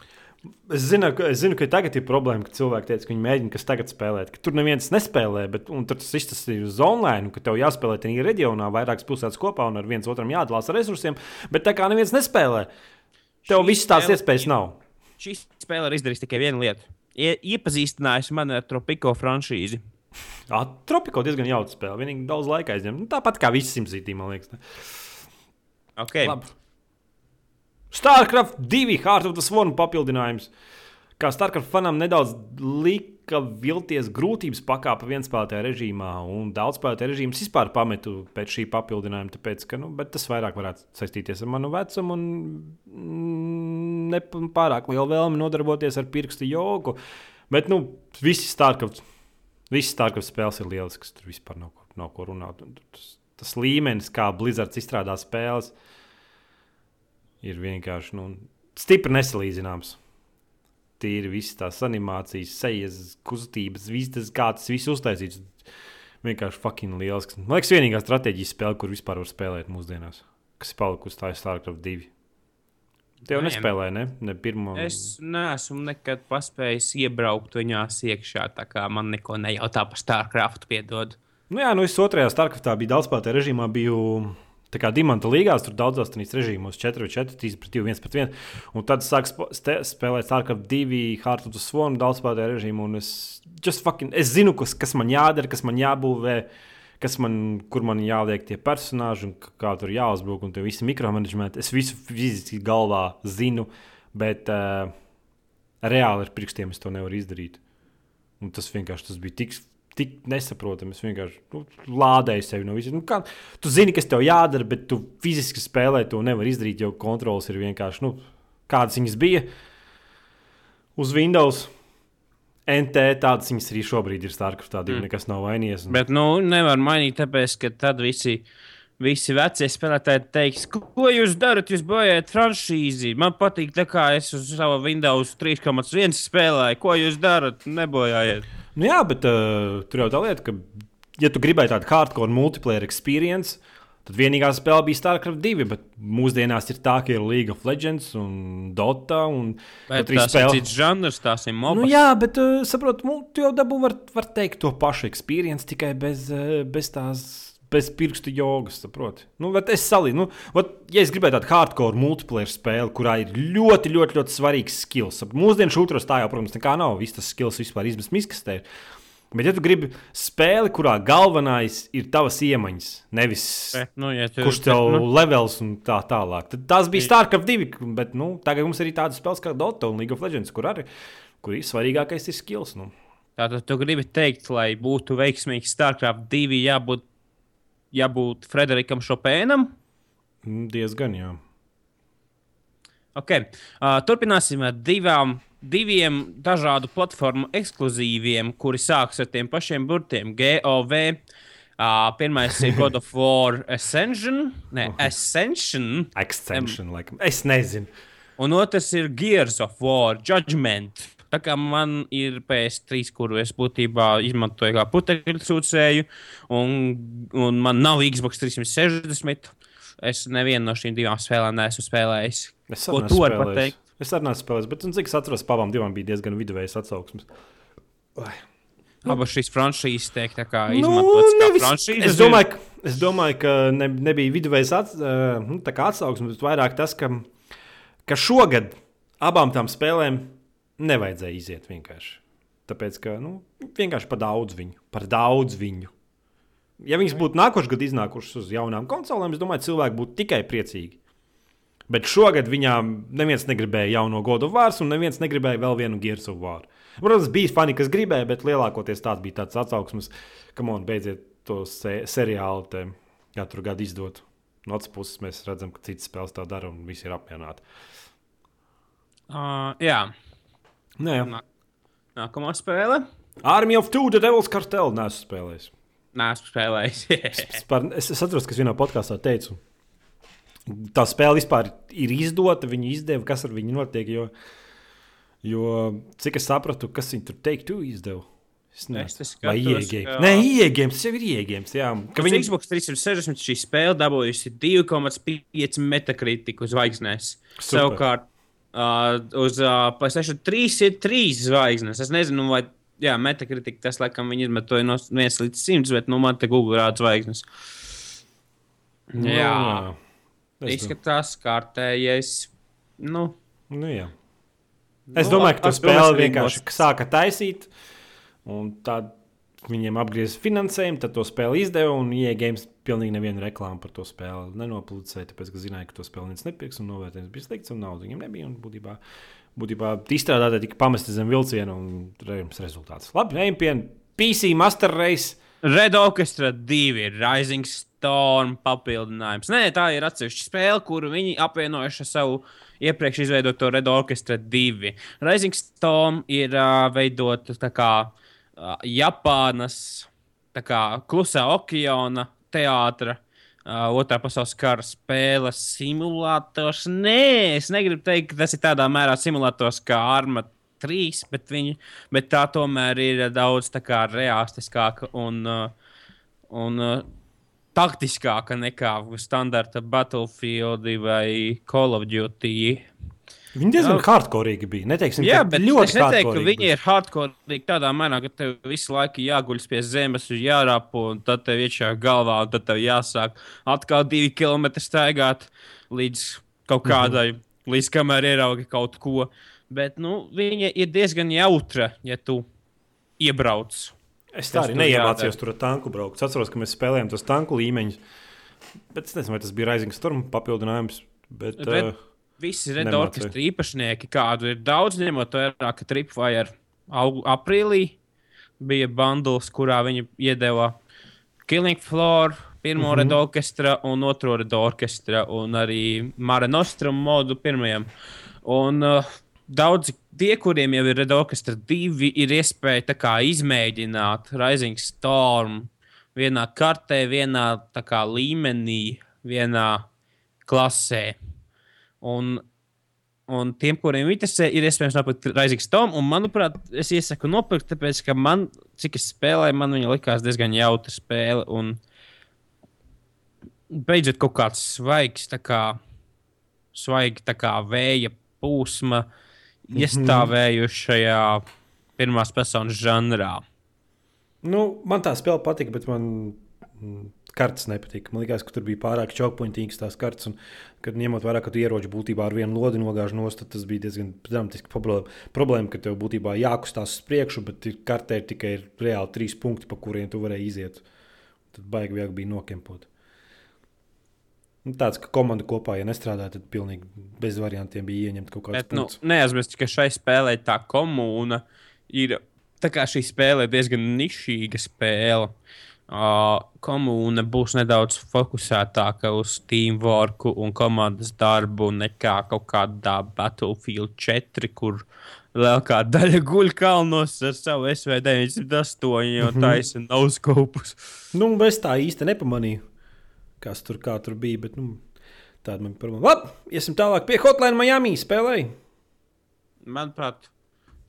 Es zinu, ka, es zinu, ka tagad ir problēma, ka cilvēki teica, ka viņi mēģina kas tagad spēlēt. Ka tur neviens nespēlē, bet tas viss ir uz online, ka tev jāspēlē tajā reģionā, vairākas pilsētas kopā un ar viens otram jādalās ar resursiem. Bet tā kā neviens nespēlē, tev visas tās iespējas nav. Šī spēle ir izdarījusi tikai vienu lietu. Ie, iepazīstinājusi mani ar Tropico franšīzi. Jā, Tropico diezgan jauka spēle. Vienīgi daudz laika aizņem. Nu, tāpat kā visi simtzītī, man liekas. Okay. Labi. StarCraft 2 Heart of the Swarm papildinājums. Kā StarCraft fanam nedaudz lika vilties grūtības pakāpe vienspēlētajā režīmā, un daudzspēlētajā režīms vispār pametu pēc šī papildinājuma, tāpēc, ka nu, tas vairāk varētu saistīties ar manu vecumu un mm, ne pārāk lielu vēlmi nodarboties ar pirkstu jogu. Bet nu, visi StarCraft, visi StarCraft spēles ir lieliskas, tur vispār nav, nav ko runāt. Tas, tas līmenis, kā Blizzards izstrādā spēles, ir ir vienkārši nu, stipri nesalīdzināms. Tīri visas tās animācijas, sejas, kustības, visas, kā tas viss uztaisīts. Vienkārši fucking liels. Man liekas, vienīgā stratēģijas spēle, kur vispār var spēlēt mūsdienās, kas ir palikusi tā StarCraft 2. Tev Nē, nespēlē, ne? ne pirmo... Es neesmu nekad paspējis iebraukt viņās iekšā, tā kā man neko nejautā par StarCraft, piedod. Nu jā, nu es otrajā StarCraftā biju daudz spēlētāju režīmā, biju Tā kā dimanta līgās tur daudzos tādos režīmos, 4, 4, 3, 2, 1 pret 1. Un tad sāk spēlēt StarCraft 2, Heart of the Swarm, daudz spēlētāju režīmu. Un es, fucking, es zinu, kas, kas man jādara, kas man jābūvē, kas man, kur man jāliek tie personāļi un kā tur jāuzbruk un tie visi mikromanagementi. Es visu fiziski galvā zinu, bet uh, reāli ar pirkstiem es to nevaru izdarīt. Un tas vienkārši tas bija tik tik nesaprotami. Es vienkārši nu, lādēju sevi no visiem. Nu, kā, tu zini, kas tev jādara, bet tu fiziski spēlē to nevar izdarīt, jo kontrols ir vienkārši nu, kādas viņas bija uz Windows. NT tādas viņas arī šobrīd ir Starcraft, tāda mm. nekas nav vainījies. Un... Bet, nu, nevar mainīt, tāpēc, ka tad visi. Visi vecie spēlētāji teiks, ko jūs darat, jūs bojājat franšīzi. Man patīk, kā es uz savu Windows 3,1 spēlēju. Ko jūs darat? Nebojājiet. Nu, jā, bet uh, tur jau tā lieta, ka, ja tu gribēji tādu hardcore multiplayer experience, tad vienīgā spēle bija StarCraft 2. Bet mūsdienās ir tā, ka ir League of Legends un Dota. Un bet tas spēle... ir cits žanrs, tās ir mobile. Nu, jā, bet uh, saprotu, tu jau dabū var, var teikt to pašu experience tikai bez, uh, bez tās bez pirkstu jogas, saproti. Nu, es salīdzinu, nu, vat, ja es gribēju tādu hardcore multiplayer spēli, kurā ir ļoti, ļoti, ļoti svarīgs skills. Mūsdienu šūtros tā jau, protams, nekā nav. Viss tas skills vispār izmest miskastē. Bet, ja tu gribi spēli, kurā galvenais ir tavas iemaņas, nevis Bet, nu, ja tu, kurš tev bet, nu, levels un tā tālāk, tad tas bija StarCraft 2. Bet nu, tagad mums ir arī tādas spēles kā Dota un League of Legends, kur arī kur ir svarīgākais ir skills. Nu. Tātad tu gribi teikt, lai būtu veiksmīgs StarCraft 2, jābūt, jābūt Frederikam Šopēnam? Mm, Diezgan, jā. Okay. Uh, turpināsim ar divām, diviem dažādu platformu ekskluzīviem, kuri sākas ar tiem pašiem burtiem. GOV. Uh, pirmais ir God of War Ascension. Ne, Ascension. Extension, laikam. Es nezinu. Un otrs ir Gears of War Judgment. Tā kā man ir PS3, kuru es būtībā izmantoju kā putekļu sūcēju, un, un man nav Xbox 360. Es nevienu no šīm divām spēlēm neesmu spēlējis. Es Ko tu vari pateikt? Es arī neesmu spēlējis, bet, un, cik es atceros, pabām divām bija diezgan viduvējas atsauksmes. Oi. Abas šīs franšīzes tiek kā Nu, izmantotas kā nevis- franšīzes. Es domāju, ka, es domāju, ka ne, nebija viduvējas ats, uh, nu, tā kā atsauksmes, bet vairāk tas, ka, ka šogad abām tām spēlēm nevajadzēja iziet vienkārši. Tāpēc, ka nu, vienkārši par daudz viņu, par daudz viņu. Ja viņas būtu nākošais gads iznākušas uz jaunām konsolēm, es domāju, cilvēki būtu tikai priecīgi. Bet šogad viņām neviens negribēja jauno God of War, un neviens negribēja vēl vienu Gears of War. Protams, bija fani, kas gribēja, bet lielākoties tāds bija tāds atsauksmes, ka man beidziet to se seriālu te katru gadu izdot. No otras puses, mēs redzam, ka citas spēles tā dara, un visi ir apmierināti. Uh, jā, Nē, jā. Nā- nākamā spēle. Army of Two, The Devil's Cartel, nesu spēlējis. Nē, esmu spēlējis. [laughs] Es, par, es, es atceros, ka es vienā podkāstā teicu, tā spēle vispār ir izdota, viņi izdeva, kas ar viņu notiek. Jo, jo cik es sapratu, kas viņi tur teikt, tu izdevi. Es Es nezinu, vai ka- Nē, iegājums, tas jau ir iegājums. Jā, ka viņi Xbox 360 šī spēle dabūjusi 2,5 metakritiku zvaigznēs. Super. Savukārt, uh, uz uh, PlayStation 3 ir 3 zvaigznes. Es nezinu, vai jā, metakritika tas, laikam, viņi izmetoja no 1 līdz 100, bet nu, man te Google rāda zvaigznes. Nu, Jā, Es, domāju, izskatās kārtējais. Nu, nu, jā. es nu, domāju, ka ar spēli vienkārši sāka taisīt. Un tad viņiem apgriezīs finansējumu, tad to spēli izdeva. Un iegājums pilnīgi nevienu reklāmu par to spēli nenopublicēja. Tāpēc, ka zināja, ka to spēli neviens nepirks un novērtējums bija slikts un naudas viņiem nebija. Un būtībā, būtībā izstrādātāji tika pamesti zem vilciena un redzams rezultāts. Labi, ejam pie PC Master Race. Red Orchestra 2 ir Rising Storm papildinājums. Nē, tā ir atsevišķa spēle, kuru viņi apvienojuši ar savu iepriekš izveidoto Red Orchestra 2. Rising Storm ir uh, veidota tā kā uh, Japānas tā kā klusā okeāna teātra. Uh, otrā pasaules kara spēles simulators. Nē, es negribu teikt, ka tas ir tādā mērā simulators kā Arma 3, bet, viņi, bet tā tomēr ir daudz realistiskāka un, uh, un uh, taktiskāka nekā standarta Battlefield vai Call of Duty. Viņi diezgan Jā. hardcore bija. Neteiksim, Jā, bet ļoti es neteiktu, ka viņi ir hardcore tādā mērā, ka tev visu laiku jāguļ pie zemes, jārāpo, un tad tev iekšā galvā, un tad tev jāsāk atkal divi kilometri staigāt līdz kaut kādai, mm -hmm. līdz kamēr ieraugi kaut ko. Bet nu, viņa ir diezgan jautra, ja tu iebrauc. Es tā arī neiemācījos tur ar tanku braukt. Es atceros, ka mēs spēlējām tos tanku līmeņus. Bet es nezinu, vai tas bija Rising Storm papildinājums. Bet, Red- uh, Visi Red. Orchestra īpašnieki, kādu ir daudz, ņemot vērā, ka Tripwire aprīlī bija bundles, kurā viņi iedeva Killing Floor, pirmo mm -hmm. Red Orchestra un otro Red Orchestra, un arī Mare Nostrum modu pirmajam. Un uh, daudzi tie, kuriem jau ir Red Orchestra divi, ir iespēja kā izmēģināt Rising Storm vienā kartē, vienā kā līmenī, vienā klasē. Un, un tiem, kuriem interesē, ir iespējams nopirkt Rising Storm. Un, manuprāt, es iesaku nopirkt, tāpēc, ka man, cik es spēlēju, man viņa likās diezgan jautra spēle. Un beidzot kaut kāds svaigs, tā kā, svaigi, tā kā vēja plūsma iestāvējušajā pirmās personas žanrā. nu, man tā spēle patika, bet man mm, kartes nepatika. Man liekas, ka tur bija pārāk čaukpointīgas tās kartes. Un, kad ņemot vērā, ka tu ieroči būtībā ar vienu lodi nogāž nost, tad tas bija diezgan dramatiski problēma. Problēma, ka tev būtībā jākustās uz priekšu, bet ir kartē ir tikai reāli trīs punkti, pa kuriem tu varēji iziet. Tad baigi vieglāk bija nokempot. Nu, tāds, ka komanda kopā, ja nestrādā, tad pilnīgi bez variantiem bija ieņemt kaut kādu Bet, nu, neaizmirst, ka šai spēlē tā komūna ir. Tā kā šī spēle ir diezgan nišīga spēle, uh, komūna būs nedaudz fokusētāka uz teamwork un komandas darbu nekā kaut kādā Battlefield 4, kur lielākā daļa guļ kalnos ar savu SV98 un taisa noskopus. Nu, es tā īsti nepamanīju, kas tur, kā tur bija. Bet, nu, tāda man ir problēma. Labi, iesim tālāk pie Hotline Miami spēlēji. Manuprāt,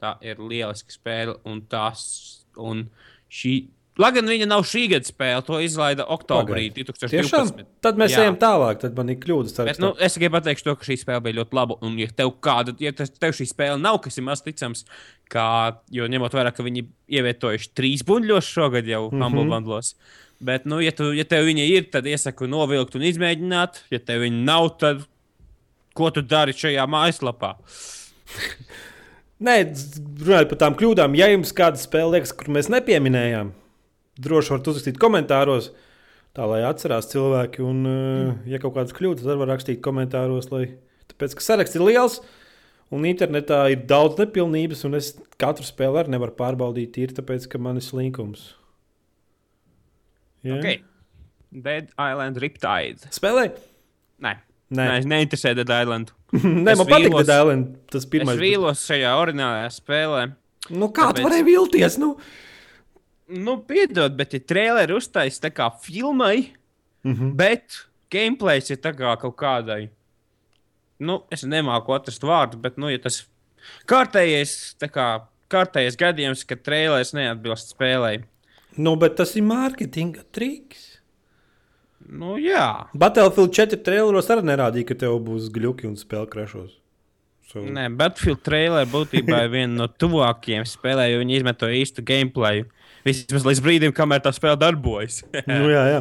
tā ir lieliska spēle un tās. Un šī, Lai gan viņa nav šī gada spēle, to izlaida oktobrī Tiešām? 2012. Tad mēs Jā. ejam tālāk, tad man ir kļūdas. Bet, nu, es tikai pateikšu to, ka šī spēle bija ļoti laba. Un, ja tev, kāda, ja tev šī spēle nav, kas ir maz ticams, kā, jo ņemot vērā, ka viņi ievietojuši trīs buļļos šogad jau mm -hmm. Humble Bundles. Bet, nu, ja, tu, ja tev viņa ir, tad iesaku novilkt un izmēģināt. Ja tev viņa nav, tad ko tu dari šajā mājaslapā? [laughs] Nē, runājot par tām kļūdām, ja jums kāda spēle liekas, kur mēs nepieminējām, droši varat uzrakstīt komentāros, tā lai atcerās cilvēki. Un, mm. ja kaut kādas kļūdas, tad var rakstīt komentāros, lai tāpēc, ka saraksts ir liels. Un internetā ir daudz nepilnības, un es katru spēli arī nevaru pārbaudīt. Ir tāpēc, ka man ir slinkums. Ja? Okay. Dead Island Riptide. Spēlē? Nē, Nē, Nē. Nē interesē Dead Island. Nē Es man patīk, vīlos- ka Dēlēn tas Es pirmais. vīlos šajā orinālajā spēlē. Nu, kā tu tāpēc- varēji vilties? Nu? Nu, piedod, bet ja traileri uztaisīs tā kā filmai, Mm -hmm. bet gameplays ir tā kā kaut kādai. Nu, es nemāku atrast vārdu, bet, nu, ja tas kārtējais, tā kā kārtējais gadījums, ka trailers neatbilst spēlei. nu, bet tas ir mārketinga triks. Nu, jā. Battlefield 4 traileros arī nerādīja, ka tev būs gluži un spēle krešos. So, Nē, Battlefield trailer būtībā ir viena no tuvākajiem spēlēm, jo viņi izmeto īstu gameplayu. Vismaz līdz brīdim, kamēr tā spēle darbojas. [laughs] nu, jā, jā.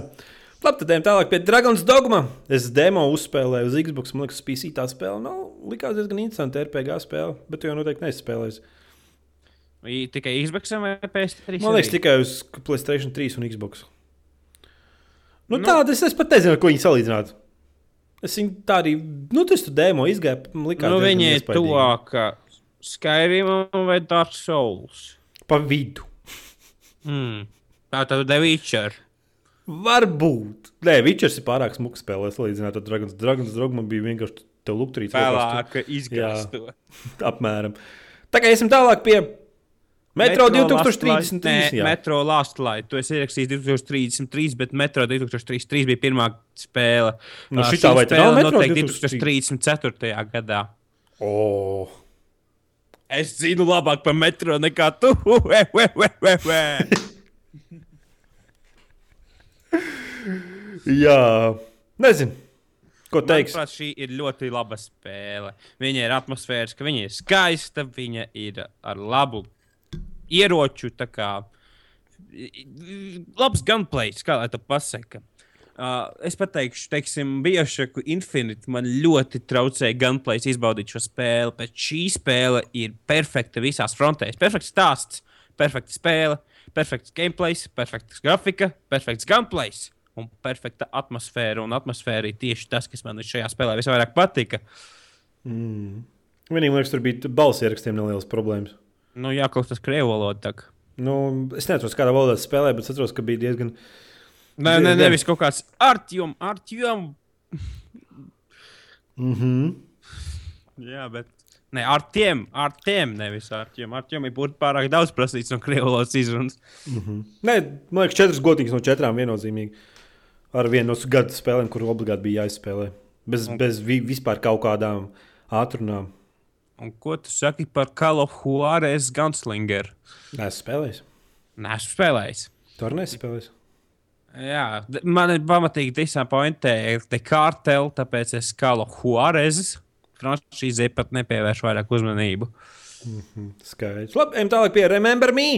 Labi, tad ejam tālāk pie Dragon's Dogma. Es demo uzspēlēju uz Xbox. Man liekas, PC tā spēle nav. Likās diezgan interesanti RPG spēle, bet tu jau noteikti nespēlēsi. Tikai Xbox vai PS3? Man liekas, arī? tikai uz Playstation 3 un Xbox. Nu, Nu. tāda es, es pat nezinu, ko viņi salīdzināt. Es viņu tā arī, nu, tas tur demo izgāja. Likās, Nu, viņi ir tuvāk Skyrim vai Dark Souls. Pa vidu. Mm. Tā tad The Witcher. Varbūt. Nē, Vičers ir pārāk smuks spēlē, salīdzināt ar Dragons. Dragons Dogma bija vienkārši tev lukturīts. Vēlāk izgāzt to. [laughs] Apmēram. Tā kā iesim tālāk pie Metro, Metro 2033. Nē, jā. Metro Last Light. Tu esi ierakstījis 2033, bet Metro 2033 bija pirmā spēle. Nu, šitā šī vai tā noteikti 2033? 2034. gadā. O, Es zinu labāk par metro nekā tu. Ue, ue, ue, ue, ue. jā, nezinu. Ko teiks? Manuprāt, šī ir ļoti laba spēle. Viņa ir atmosfēriska, viņa ir skaista, viņa ir ar labu ieroču. Kā, labs gunplays, kā lai to pasaka. Uh, es pateikšu, teiksim, Biošaku Infinite man ļoti traucēja gunplays izbaudīt šo spēli, bet šī spēle ir perfekta visās frontēs. Perfekts stāsts, perfekta spēle, perfekts gameplays, perfekts grafika, perfekts gunplays un perfekta atmosfēra. Un atmosfēra ir tieši tas, kas man šajā spēlē visvairāk patika. Mm. Vienīgi, liekas, tur bija balss ierakstiem nelielas problēmas. Nu, jā, kaut kas krievu kā. Nu, es neatceros, kādā valodā spēlēja, bet es atceros, ka bija diezgan. Nē, nē, nevis kaut kāds artjum, artjum. Mm -hmm. Jā, bet. Nē, ar tiem, ar tiem, nevis ar tiem. Ar tiem ir būtu pārāk daudz prasīts no krievu valodas izrunas. Nē, man liekas, četras godīgas no četrām viennozīmīgi. Ar vienu no gada spēlēm, kur obligāti bija jāizspēlē. Bez, bez vi, vispār kaut kādām ātrunām. Un ko tu saki par Call of Juarez Gunslinger? Nē, es spēlēju. Nē, spēlējis. Tu arī nespēlēji. Jā, man ir pamatīgi disappointē te kārteli, tāpēc es of Juarez franšīzē pat nepievēršu vairāk uzmanību. Skaidrs. Labi, ejam tālāk pie Remember Me.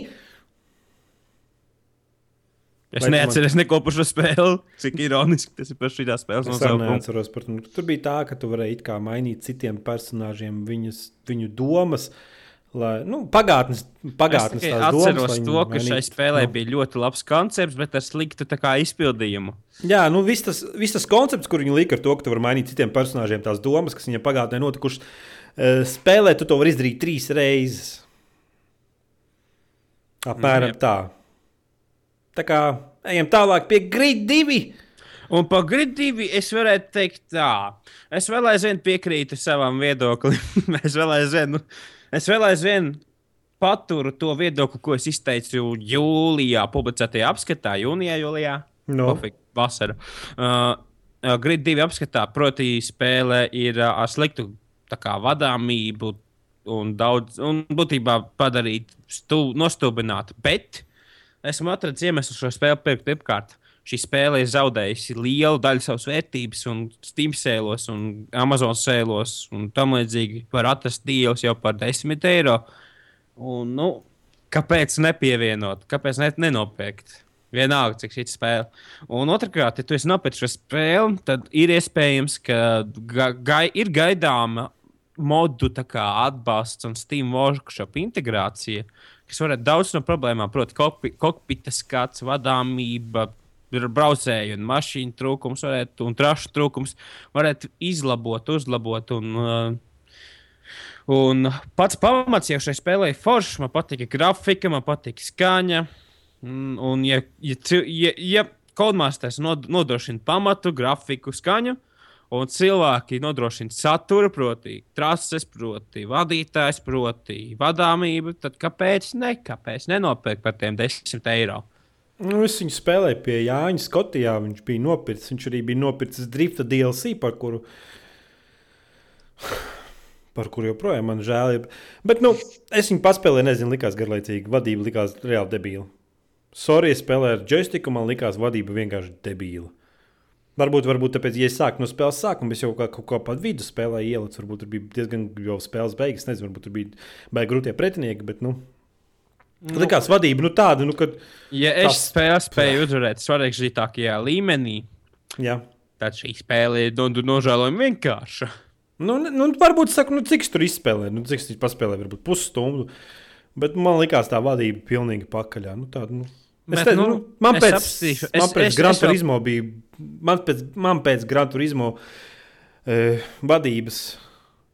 Es tu man- neatceros neko par šo spēli. Cik ironiski tas ir par šī spēles nosaukumu. neatceros. Tur bija tā, ka tu varēji mainīt citiem personāžiem viņas, viņu domas. Lai, nu, pagātnes, pagātnes Es domas, atceros lai to, ka šai mainītu. spēlē Nu. bija ļoti labs koncepts, bet ar sliktu izpildījumu. Jā, nu viss tas, viss tas koncepts, kur viņi lika ar to, ka tu vari mainīt citiem personāžiem tās domas, kas viņiem pagātnē notikušas. eh, Spēlē tu to vari izdarīt trīs reizes. Apmēram Jā. tā. Tā kā ejam tālāk pie Grid 2. Un par gridīvi es varētu teikt, tā. Es vēl aizvien piekrītu savam viedoklim. [laughs] es vēl aizvien, nu, es vēl aizvien paturu to viedokli, ko es izteicu jūlijā, publicētajā apskatā, jūnijā, jūlijā. No. Pofik, vasara. Uh, uh, Grid 2 apskatā, proti, spēle ir uh, ar sliktu kā, vadāmību un daudz, un būtībā padarīt stu, nostūbinātu. Bet esmu atradzis iemeslu šo spēli pirkt pirmkārt. Šī spēle ir zaudējusi lielu daļu savas vērtības, un Steam sēlos, un Amazon sēlos, un tam līdzīgi var atrast dīļus jau par 10 eiro. Un, nu, kāpēc nepievienot, kāpēc ne, nenopirkt? Vienalga, cik šī spēle. Un otrkārt, ja tu esi nopircis šo spēli, tad ir iespējams, ka ga, gai, ir gaidāma modu atbalsts un Steam workshop integrācija, kas varētu daudz no problēmām, proti, kokpi, kokpita skats, vadāmība, ir braucēju un mašīnu trūkums, varētu, un trašu trūkums varētu izlabot, uzlabot. Un, uh, un pats pamats jau šai spēlē ir foršs. Man patīk grafika, man patīk skaņa. Un, un ja, ja, ja, ja Codemasters nod, nodrošina pamatu, grafiku, skaņu, un cilvēki nodrošina saturu, proti, trases, proti, vadītājs, proti, vadāmību, tad kāpēc ne? Kāpēc nenopirkt par tiem 10 eiro? Nu, es viņu spēlēju pie Jāņa Skotijā. Viņš bija nopircis. Viņš arī bija nopircis Drifta DLC, par kuru, par kuru joprojām man žēl. Bet nu, es viņu paspēlēju, nezinu, likās garlaicīgi. Vadība likās reāli debīla. Sorry, es spēlēju ar joystiku, man likās vadība vienkārši debīla. Varbūt, varbūt tāpēc, ja es sāku no spēles sākuma, es jau kā, kaut kā pa vidu spēlēju ielicis. Varbūt tur bija diezgan jau spēles beigas. Nezinu, varbūt tur bija baigi grūtie pretinieki. Bet, nu, nu, likās vadība nu, tāda, nu, kad. Ja es Tas- spēju, spēju uzvarēt svarīgākajā līmenī, Jā. tad šī spēle ir no, nožēlojami vienkārša. Nu, nu, varbūt saku, nu, cik es tur izspēlēju, nu, cik es paspēlēju, varbūt pusstundu. Bet man likās tā vadība pilnīgi pakaļā. Nu, tāda, nu, es Bet, te, nu, nu, man es pēc, apstīšu. man Es- pēc es- Gran es Turismo bija. Man pēc, man pēc Gran Turismo e, vadības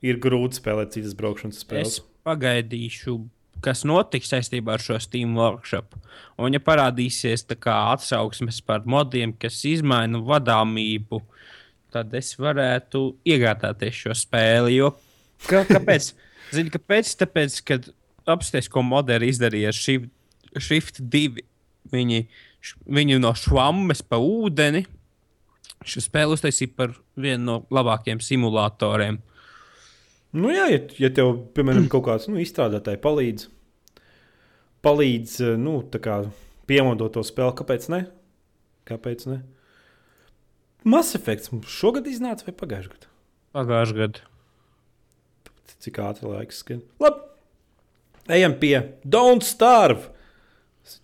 ir grūti spēlēt citas braukšanas spēles. Es pagaidīšu, kas notiks saistībā ar šo Steam workshop. Un, ja parādīsies atsauksmes par modiem, kas izmaina vadāmību, tad es varētu iegādāties šo spēli. Jo, kā, kāpēc? [laughs] Zini, kāpēc? Tāpēc, kad apstāties, ko modi ir izdarījuši ar Shift, Shift 2, viņi, viņi no švammes pa ūdeni. Šo spēli uztaisīja par vienu no labākajiem simulatoriem. Nu, jā, ja, ja tev, piemēram, kaut kāds nu, izstrādātājs palīdz, palīdz e, nu, piemodot to spēli, kāpēc ne? Kāpēc ne? Mass Effect šogad iznāca vai pagājušajā gadā? Pagājušajā gadā. Cik ātri laiks skrien. Labi. Ejam pie Don't Starve.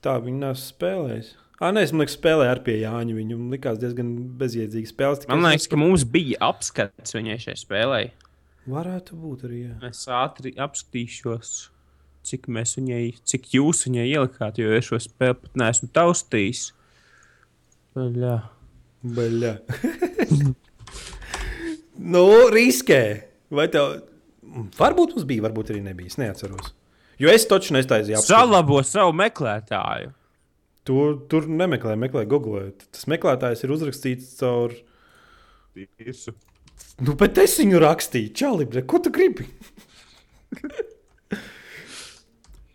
Tā viņi nav spēlējis. Ah, nē, es domāju, ka spēlēju ar pie Jāņa. Viņam likās diezgan bezjēdzīga spēle. Man liekas, ka mums bija apskats viņai šai spēlē. Varētu būt arī. Jā. Es ātri apskatīšos, cik mēs viņai, cik jūs viņai ielikāt, jo es šo spēli pat neesmu taustījis. Baļā. Baļā. [laughs] nu, riskē. Vai tev. Varbūt mums bija, varbūt arī nebija. Es neatceros. Jo es taču apskatu. Salabo savu meklētāju. Tur, tur nemeklē, meklē Google. Tas meklētājs ir uzrakstīts caur. Visu. Nu, bet es viņu rakstīju. Čāli, ko tu gribi?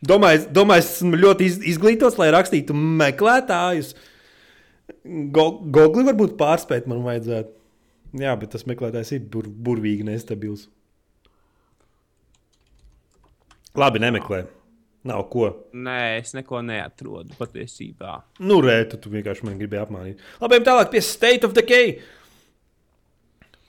Domāju, domāju, es esmu ļoti iz, izglītots, lai rakstītu meklētājus. Go, Gogli varbūt pārspēt man vajadzētu. Jā, bet tas meklētājs ir bur, burvīgi nestabils. Labi, nemeklē. Nav ko. Nē, es neko neatrodu patiesībā. Nu, rēta, tu vienkārši man gribēji apmānīt. Labi, tālāk pie State of Decay. Pūks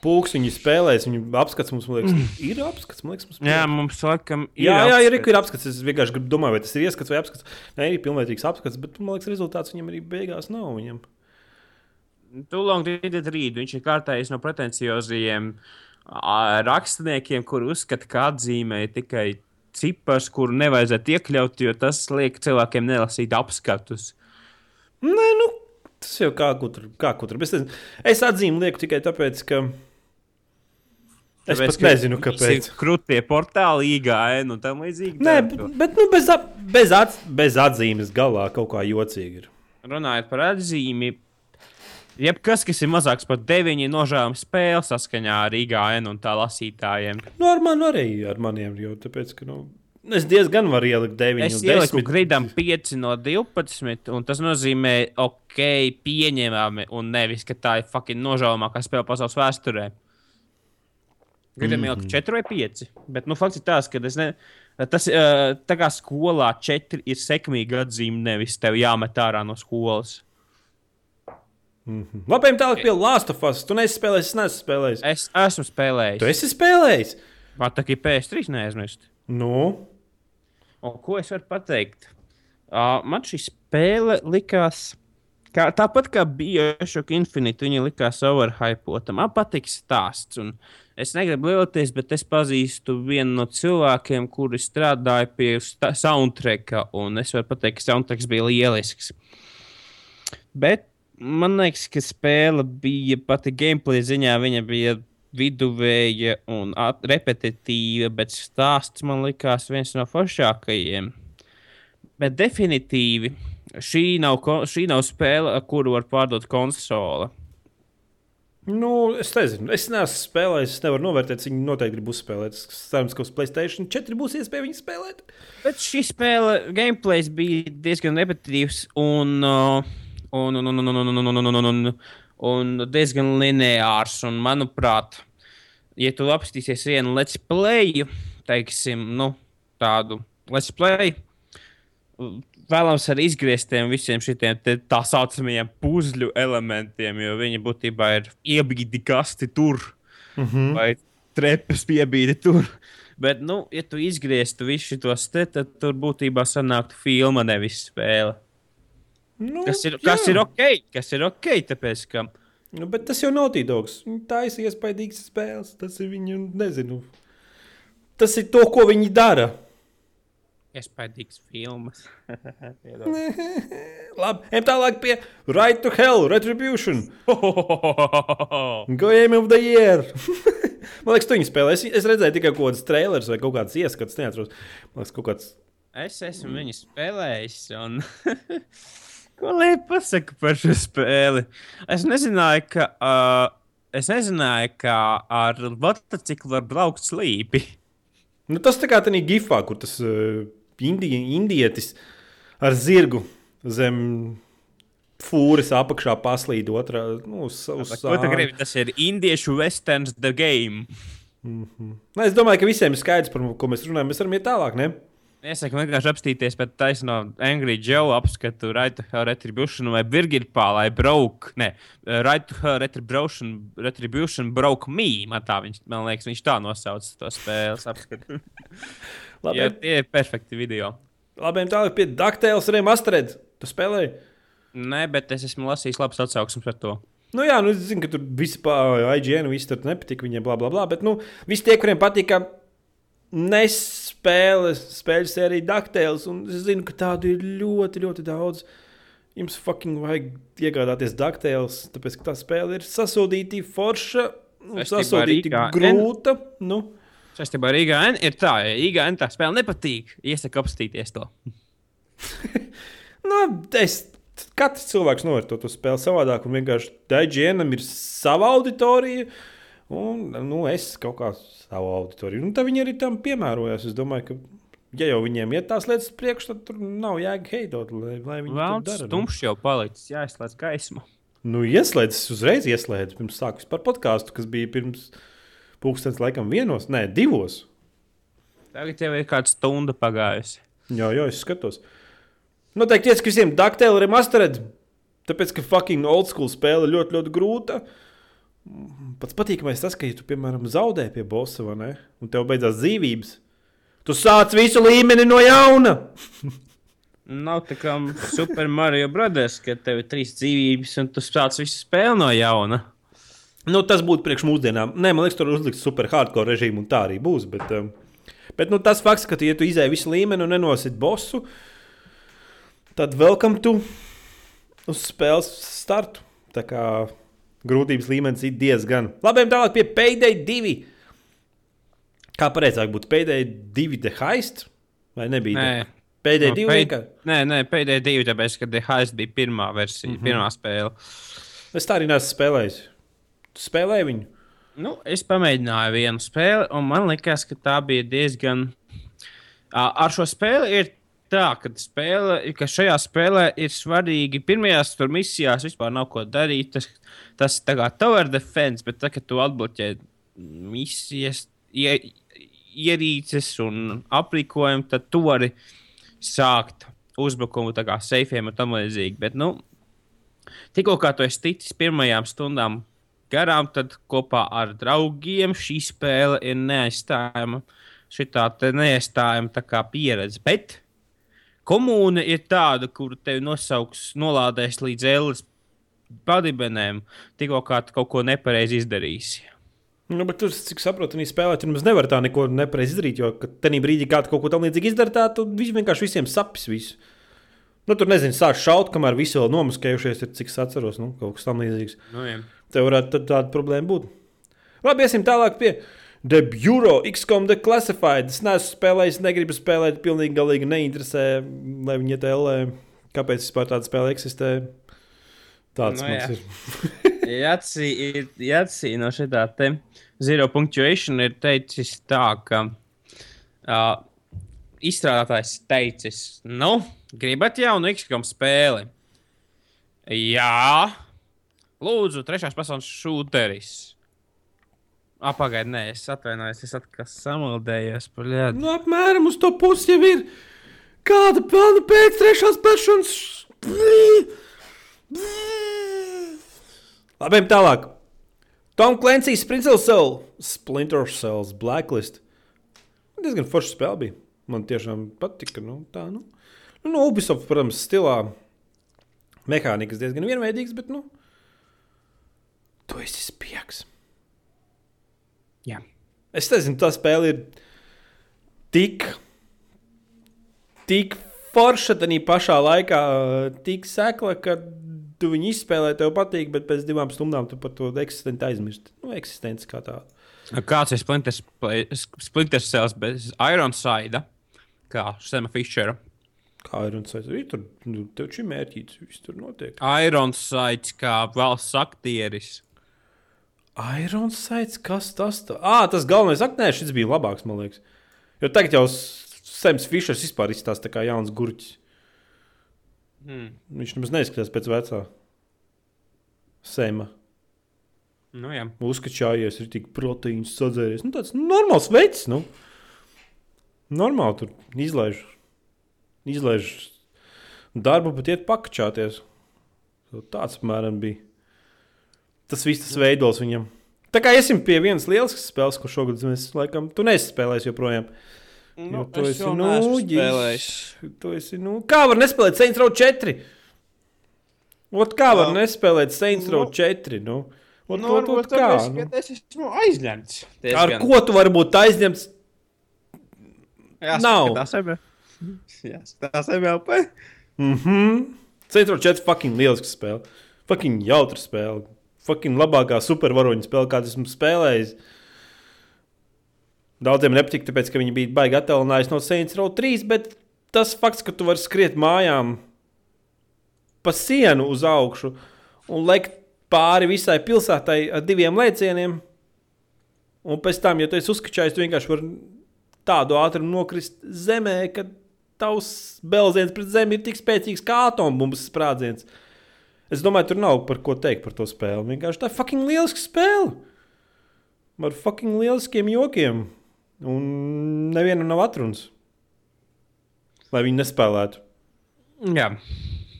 viņi spēlēs, viņu apskats mums, liekas, ir apskats. Liekas, mums Jā, mums laikam ir. jā, jā, ir, ir apskats. Es vienkārši domāt, vai tas ir ieskats vai apskats. Nē, ir pilnvērtīgs apskats, bet man liekas, rezultāts viņam arī beigās nav. Viņam. Too long did it read. Viņš ir kārtējis no pretenciozajiem rakstniekiem, kur uzskata, ka atzīmē tikai cipars, kuru nevajadzētu iekļaut, jo tas liek cilvēkiem nelasīt apskatus. Nē, nu, tas jau kā kur, kā kur. Es, nezinu. es atzīmu lieku tikai tāpēc, ka. Es Tāpēc, pat nezinu, kāpēc. Krūtie portāli, IGN un tam līdzīgi. Nē, bet, bet nu, bez, bez, at, bez atzīmes galā kaut kā jocīgi ir. Runājot par atzīmi, jebkas, kas ir mazāks par deviņiem nožēlām spēli saskaņā ar IGN un tā lasītājiem. Nu, ar mani arī ar maniem, jo tāpēc, ka, nu, es diezgan varu ielikt 9. Es ieliku gridam 5 no 12, un tas nozīmē, ok, pieņemami, un nevis, ka tā ir fucking nožēlāmākā spēle pasaules vēsturē. Gridam ieliku 4 vai 5, bet nu, fakts ir tas, ka es ne, tas uh, tā kā skolā 4 ir sekmīga atzīme, nevis tev jāmet ārā no skolas. Labi, tālāk pie Last of Us. Tu neesi spēlējis, es neesmu spēlējis. Es esmu spēlējis. Tu esi spēlējis? Man tā kā PS3 neaizmirst. Nu, Un ko es varu pateikt? Uh, man šī spēle likās. Kā, tāpat kā bija Bioshock Infinite, viņa likās overhypota. Man patīk stāsts. un Es negribu lielties, bet es pazīstu vienu no cilvēkiem, kuri strādāja pie soundtracka. un Es varu pateikt, ka soundtracks bija lielisks. Bet man liekas, ka spēle bija pati gameplay ziņā, viņa bija viduvēja un repetitīva, bet stāsts man likās viens no foršākajiem. Bet definitīvi šī nav, šī nav spēle, kuru var pārdot konsole. Nu, es nezinu. Es neesmu spēlējis, es nevaru novērtēt, viņi noteikti grib uzspēlēt. Ceru, ka uz Playstation 4 būs iespēja viņu spēlēt. Bet šī spēle, gameplays bija diezgan repetitīvs un, uh, un, un, un, un, un, un, un, un, un, un, diezgan lineārs. Un, manuprāt, ja tu apskatīsies vienu let's play, teiksim, nu, tādu let's play, vēlams ar izgrieztiem visiem šiem tā saucamajiem puzļu elementiem, jo viņi būtībā ir iebīdi kasti tur Mm -hmm. vai trepas piebīdi tur. Bet, nu, ja tu izgrieztu visu šos te, tad tur būtībā sanāktu filma, nevis spēle. nu, Kas ir, kas jā. ir ok, kas ir ok, tāpēc, ka Nu, bet tas jau nav tīdoks. Tā ir iespaidīgs spēles. Tas ir viņu, nezinu. Tas ir to, ko viņi dara. Iespaidīgs filmas. [laughs] [laughs] Labi, ejam tālāk pie Right to Hell, Retribution. [laughs] Game of the Year. Man liekas, tu viņu spēlē. Es, es redzēju tikai kaut kādas trailers vai kaut kādas ieskats. Neatceros. Man liekas, kaut kāds. es esmu viņu spēlējis. Un... Ko lai pasakā par šo spēli? Es nezināju, ka, uh, es nezināju, ka ar motociklu var braukt slīpi. Nu, tas tā kā tādā gifā, kur tas uh, indi, indietis ar zirgu zem fūres apakšā paslīd otrā. Nu, uz, uz gribi? Tas ir indiešu westerns The Game. Nu, es domāju, ka visiem ir skaidrs, par ko mēs runājam. Mēs varam iet tālāk. Ne? Iesaku vienkārši apstīties pēc taisno Angry Joe apskatu, Right to Hell Retribution vai Birgit Pālai Broke. Nē, Right to Hell Retribution, Retribution Broke Me. Man, tā, viņš, man liekas, viņš tā nosauc to spēles apskatu. [laughs] Labi, Jā, tie ir perfekti video. labi tālāk pie Dakteils Remastered. Tu spēlēji? Nē, bet es esmu lasījis labas atsauksmes par to. Nu, jā, nu, es zinu, ka tur visi pāri IGN, visi tur nepatīk viņiem, bla, bla, bla. Bet, nu, visi tie, kuriem patīk, ka nespēle, spēļu sērija Dakteils, un es zinu, ka tādu ir ļoti, ļoti daudz. Jums fucking vajag iegādāties Dakteils, tāpēc, ka tā spēle ir sasodīta, forša, nu, sasodīta, grūta. Nu, Saistībā ar IGN ir tā, ja IGN tā spēle nepatīk, iesaku apstīties to. [laughs] nu, es, katrs cilvēks novērtē to spēli savādāk, un vienkārši IGN ir sava auditorija. Un nu, es kaut kā savu auditoriju. Un tad viņi arī tam piemērojās. Es domāju, ka, ja jau viņiem iet tās lietas priekšā, tad tur nav jēga heidot, lai, lai viņi to Vēlams, dara. nu. stumšs jau palicis, jāizslēdz gaisma. Nu, ieslēdz, es uzreiz ieslēdzu pirms sāku vispār podkāstu, kas bija pirms pūkstens laikam vienos, nē, divos. Tagad jau ir kāda stunda pagājusi. Jā, jā, es skatos. Noteikti iesaka visiem Dakteļa remastered, tāpēc, ka fucking old school spēle ļoti, ļoti grūta. Pats patīkamais tas, ka, ja tu, piemēram, zaudē pie bosa, vai ne, un tev beidzās dzīvības, tu sāc visu līmeni no jauna. [laughs] Nav tā kā Super Mario Brothers, ka tev ir trīs dzīvības un tu sāc visu spēli no jauna. Nu, tas būtu priekš mūsdienām. Nē, man liekas, tur uzliks super hardcore režīmu, un tā arī būs. Bet, um, bet nu, tas fakts, ka, tu, ja tu izēji visu līmeni un nenosit bosu, tad welcome to uz spēles startu. Tā kā grūtības līmenis ir diezgan. Labi, tālāk pie Payday 2. Kā pareizāk būtu Payday 2 The Heist? Vai nebija? Nē, Payday No, 2 pay- vienkārši. nē, nē pēdējā divi, tāpēc, ka The Heist bija pirmā versija, mm -hmm. pirmā spēle. Es tā arī neesmu spēlējis. Tu spēlēji viņu? Nu, es pamēģināju vienu spēli, un man liekas, ka tā bija diezgan. Ar šo spēli ir tā, ka, spēle, ka šajā spēlē ir svarīgi. Pirmajās tur misijās vispār nav ko darīt. Tas, tas tā kā tower defense, bet tā, kad tu atbloķē misijas, ie, ierīces un aprīkojumu, tad tu vari sākt uzbrukumu tā kā seifiem un tam līdzīgi. Bet, nu, tikko kā tu esi ticis pirmajām stundām garām, tad kopā ar draugiem šī spēle ir neaizstājama. Šitā neaizstājama pieredze. Bet komūna ir tāda, kuru tevi nosauks, nolādēs līdz ēles padibenēm, tikko kā tu kaut ko nepareizi izdarīsi. Nu, bet tur, cik saprotu, viņi spēlē, tur nemaz nevar tā neko nepareizi izdarīt. Jo, kad tajā brīdī kāds kaut ko tamlīdzīgu izdara, tā, tad viņš vienkārši visiem sapis visu. Nu, tur nezinu, sāk šaut, kamēr visi vēl nomuskējušies, ir, cik es atceros, nu, kaut kas tamlīdzīgs. Nu, jā. Tev varētu tāda problēma būt. Labi, iesim tālāk pie The Bureau, XCOM The Classified. Es neesmu spēlējis, negribu spēlēt, pilnīgi galīgi neinteresē, lai viņi iet ellē. Kāpēc vispār tāda spēle eksistē? Tāds Nu, nu, jā. mums ir. [laughs] Jāci, ir, jāci no šitā te zero punctuation ir teicis tā, ka uh, izstrādātājs teicis, nu, gribat jaunu XCOM spēli? Jā, lūdzu, trešās pasaules šūteris. Apagaid, nē, es atvainojos, es atkal samaldējos par lietu. Nu, apmēram uz to pusi jau ir. Kāda pelna pēc trešās personas? Labi, tālāk. Tom Clancy's Splinter Cell, Splinter Cells Blacklist. Diezgan forša spēle bija. Man tiešām patika. Nu, tā, nu. Nu, no Ubisoft, protams, stilā. Mehānikas diezgan vienveidīgas, bet, nu, tu esi spiegs. Jā. Es nezinu, tā spēle ir tik, tik forša, tā pašā laikā tik sekla, ka tu viņu izspēlē, tev patīk, bet pēc divām stundām tu par to eksistenci aizmirsti. Nu, eksistenci kā tādu. Kāds ir Splinter, Splinter Cells bez Ironside, kā Sema Fischera? Kā ir un saistībā, tur nu, tev šī mērķītis, viss tur notiek. Ironside kā valsts aktieris. Irons Sights, kas tas tā? Ah, tas galvenais aktieris, šis bija labāks, man liekas. Jo tagad jau Sams Fišers vispār izstāsta kā jauns gurķis. Hmm. Viņš nemaz neizskatās pēc vecā Sema. Nu, jā. uzkačājies, ir tik proteīns sadzēries. Nu, tāds normāls veids, nu. Normāli tur izlaiž. Izlaiž darbu, bet iet pakačāties. Tāds apmēram bija. Tas viss tas veidos viņam. Tā kā iesim pie vienas lielas spēles, ko šogad mēs laikam, tu nespēlēsi joprojām. Jo tu esi nūģis. Tu esi, nu, kā var nespēlēt Saints Row 4? Ot, kā var Nu, nespēlēt Saints Row nu, 4? Nu? Ot, Nu, ot, ot, kā? Nu? Es esmu aizņemts. Ar ko tu vari būt aizņemts? Jā, tas ir MLP. Mhm. Saints Row 4 fucking lieliska spēle. Fucking jautra spēle. Fucking labākā supervaroņa spēle, kādu esmu spēlējis. Daudziem nepatika, tāpēc, ka viņi bija baigi attālinājuši no Saints Row 3, bet tas fakts, ka tu vari skriet mājām pa sienu uz augšu un lekt pāri visai pilsētai ar diviem lēcieniem, un pēc tam, ja tu esi uzskačājis, tu vienkārši vari tādu ātrumu nokrist zemē, ka tavs belziens pret zemi ir tik spēcīgs kā atombumbas sprādziens. Es domāju, tur nav par ko teikt par to spēli. Vienkārši tā ir fucking lieliska spēle. Ar fucking lieliskiem jokiem. Un nevienam nav atrunas. Lai viņi nespēlētu. Jā.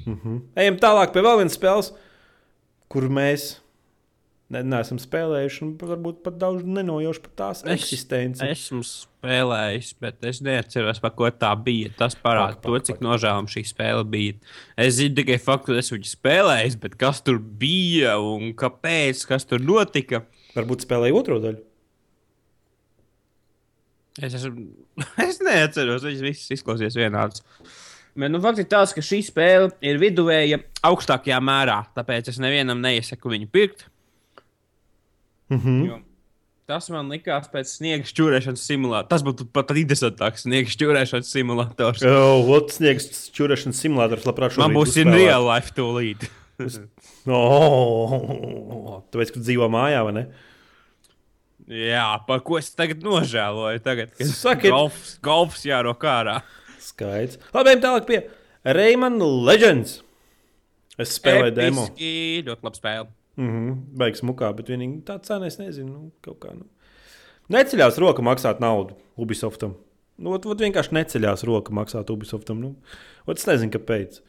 Mhm. Ejam tālāk pie vēl vienas spēles, kur mēs ne, neesam spēlējuši, un varbūt pat daudz nenojauši par tās Es- eksistenci. Esmu spēlējis, bet es neatceros, par ko tā bija. Tas parāda Pak, to, cik pak. nožēlojama šī spēle bija. Es zinu tikai faktu, ka esmu viņu spēlējis, bet kas tur bija un kāpēc, kas tur notika. Varbūt spēlēja otro daļu. Es, esmu, [laughs] es neatceros, viņas visas izklausījās vienādas. Bet nu, fakts ir tas, ka šī spēle ir viduvēja augstākajā mērā. Tāpēc es nevienam neiesaku viņu pirkt. Mhm. Jo Tas man likās pēc sniega šķūrēšanas simulātora. Tas būtu pat interesantāks sniega šķūrēšanas simulators. Oh, Otrs sniegs čurēšanas simulators, labprāt, Man būs in real life tūlīt. Oh, tāpēc, ka dzīvo mājā, vai ne? Jā, par ko es tagad nožēloju. Tagad, kad Sakiet. golfs, golfs jārok ārā. Skaidrs. Labi, ejam tālāk pie Rayman Legends. Es spēlēju demo. Episki, Ļoti labi spēle. Mhm, Baigs mukā, bet vienīgi tā cena, es nezinu, nu, kaut kā. Nu. Neceļās roka maksāt naudu Ubisoftam. Nu, ot, ot vienkārši neceļās roka maksāt Ubisoftam. Nu, ot, es nezinu, kāpēc.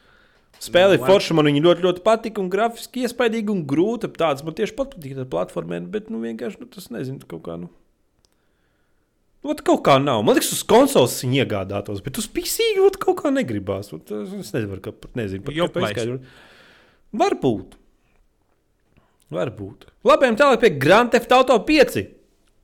Spēle ir Nu, forša, man viņa ļoti, ļoti patika, un grafiski iespaidīga un grūta. Tāds man tieši pat patīk, tā platformē, bet, nu, vienkārši, nu, tas nezinu, kaut kā, nu. Ot, kaut kā nav. Man liekas, uz konsoles viņa iegādātos, bet uz PC ot, kaut kā negribās. Ot, es nezinu, kā, nezinu pat, Joplais. kāpēc. Varbūt. Varbūt. Labi, tālāk pie Grand Theft Auto 5.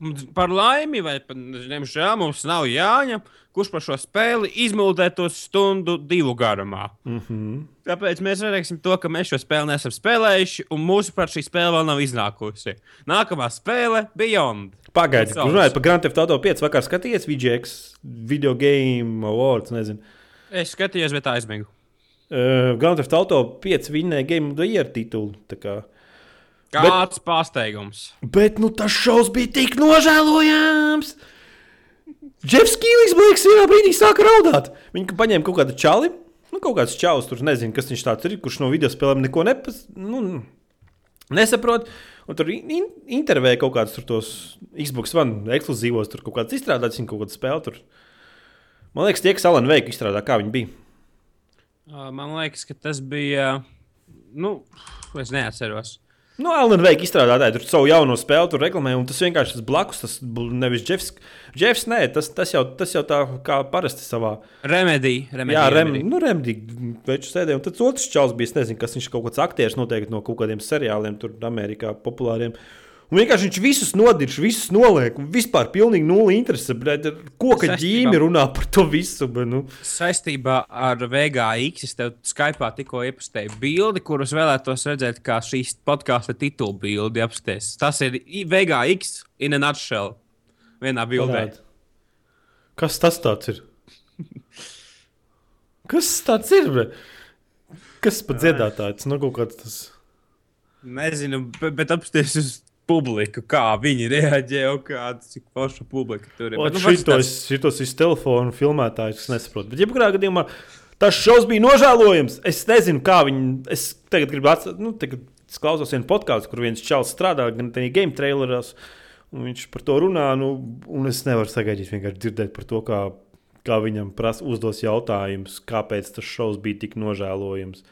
Mums Par laimi, vai pat, diemžēl, mums nav jāņem, kurš par šo spēli izmildētos stundu divu garumā. Mm -hmm. Tāpēc mēs redzēsim to, ka mēs šo spēli neesam spēlējuši, un mūsu par šī spēle vēl nav iznākusi. Nākamā spēle - Beyond. Pagaidiet, runājot par Grand Theft Auto 5. Vakar skatījies VGX Video Game Awards. Nezinu. Es skatījos, bet aizmigu. Uh, Grand Theft Auto 5 vinnēja Game of the Year titulu. Kāds bet... pārsteigums? Bet nu, tas šovs bija tik nožēlojams. Jeffs Kīlīs Blakes vienā brīdī sāka raudāt. Viņa paņēma kaut kādu čali. Nu, kaut kāds čalis tur nezinu, kas viņš tāds ir, kurš no video spēlēm neko nepas, nu, nesaprot. Un tur in, in, intervēja kaut kādus tur tos Xbox One ekskluzīvos, tur kaut kādas izstrādātas, viņa kaut kādu spēli tur. Man liekas, tie, kas Alan Veiku izstrādā, kā viņi bija. Man liekas, ka tas bija. Nu, es neatceros. Nu, Alan Veika izstrādātāji tur savu jauno spēli, tur reklamē, un tas vienkārši tas blakus, tas nevis Jeffs. Jeffs, nē, tas, tas, jau, tas jau tā kā parasti savā. Remedija. remedija Jā, rem, remedija. nu, Remdīgi veču sēdēja. Un tad otrs čels bija, es nezinu, kas viņš kaut kāds aktieris noteikti no kaut kādiem seriāliem, tur Amerikā populāriem. Un vienkārši viņš visus nodirž, visus noliek, un vispār pilnīgi nulle interese. Koka Saistībā- ģīmi runā par to visu. Bet, nu. Saistībā ar VGX es tev Skype tikko iepastēju bildi, kurus vēlētos redzēt, kā šīs podkāstu titula bildi apstāties. Tas ir VGX in a nutshell. Vienā bildē. Parādi. Kas tas tāds ir? [laughs] Kas tas ir? Bre? Kas par dziedātāju? Tas nav kaut kāds tas. Nezinu, bet apstāties uz publiku, kā viņi reaģē un kāda cik forša publika tur ir. Bet, nu, šitos, šitos ir telefonu filmētājs, kas nesaprot. Bet, jebkurā gadījumā, tas šovs bija nožēlojams. Es nezinu, kā viņi. Es tagad gribu atcerēties, nu, tagad klausos vienu podkāstu, kur viens čels strādā gan game traileros, un viņš par to runā. Nu, es nevaru sagaidīt, vienkārši dzirdēt par to, kā, kā viņam prasa uzdos jautājumus, kāpēc tas šovs bija tik nožēlojams.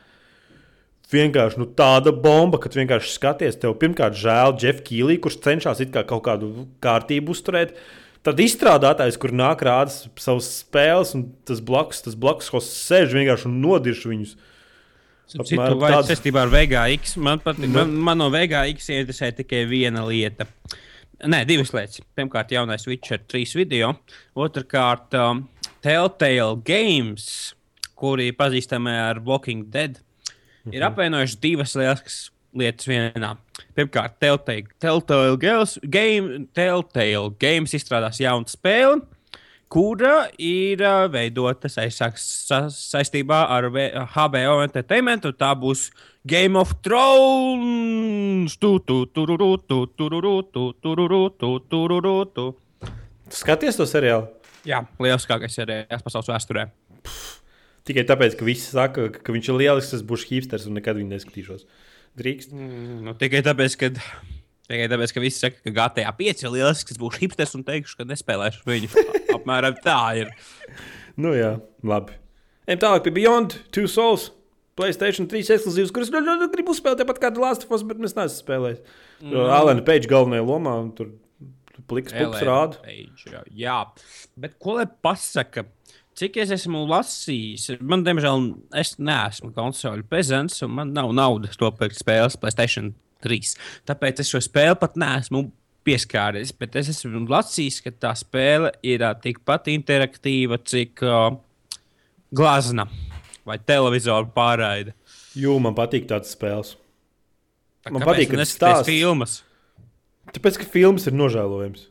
Vienkārši nu, tāda bomba, ka vienkārši skaties, tev pirmkārt žēl Jeffa Kīlī, kurš cenšas it kā kaut kādu kārtību uzturēt. Tad izstrādātājs, kur nāk rādīt savas spēles, un tas blakus, tas blakus hosts sēž vienkārši un nodirž viņus. Citu, vai tādu. saistībā ar VGX man, pat, Nu. man, man no VGX interesē tikai viena lieta. Nē, divas lietas. Pirmkārt, jaunais Witcher 3 video. Otrakārt, um, Telltale Games, kuri pazīstami ar Walking Dead, Mhm. ir apvienojuši divas lielas lietas vienā. Pirmkārt, Telltale, Telltale, Games, game, Telltale Games izstrādās jaunu spēli. Kura ir uh, veidota saistāks sa saistībā ar V- HBO Entertainment, tā būs Game of Thrones. Tu, tu, tururu, tu, tururu, tu, tururu, tu, tururu, tu. Tu skaties to seriālu Jā, lielākais ir pasaules vēsturē. Tikai tāpēc, ka visi saka, ka, viņš ir lielisks, es būšu hipsters un nekad viņu neskatīšos. Drīkst. Mm, Nu, tikai tāpēc, ka. Tikai tāpēc, ka visi saka, ka GTA 5 ir lielisks, kas būs hipsters un teikšu, ka nespēlēšu viņu. Apmēram tā ir. Nu jā, labi. Ejam tālāk pie Beyond Two Souls. Playstation 3 ekskluzīvs, kurus ļoti, ļoti gribu uzspēlēt, tāpat kā Last of Us, bet mēs neesam spēlējuši. No. Alena Page galvenajā lomā, un tur pliks pups rāda. Jā, bet ko lai pasaka? Cik es esmu lasījis, man, diemžēl, es neesmu konsoļu pezants, un man nav naudas to pirkt spēles Playstation 3. Tāpēc es šo spēli pat neesmu pieskāries. Bet es esmu lasījis, ka tā spēle ir uh, tikpat interaktīva, cik uh, glazna vai televizora pārraide. Jū, man patīk tādas spēles. Tā Man patīk, kad neskaties stāsts. filmas. Tāpēc, ka filmas ir nožēlojams.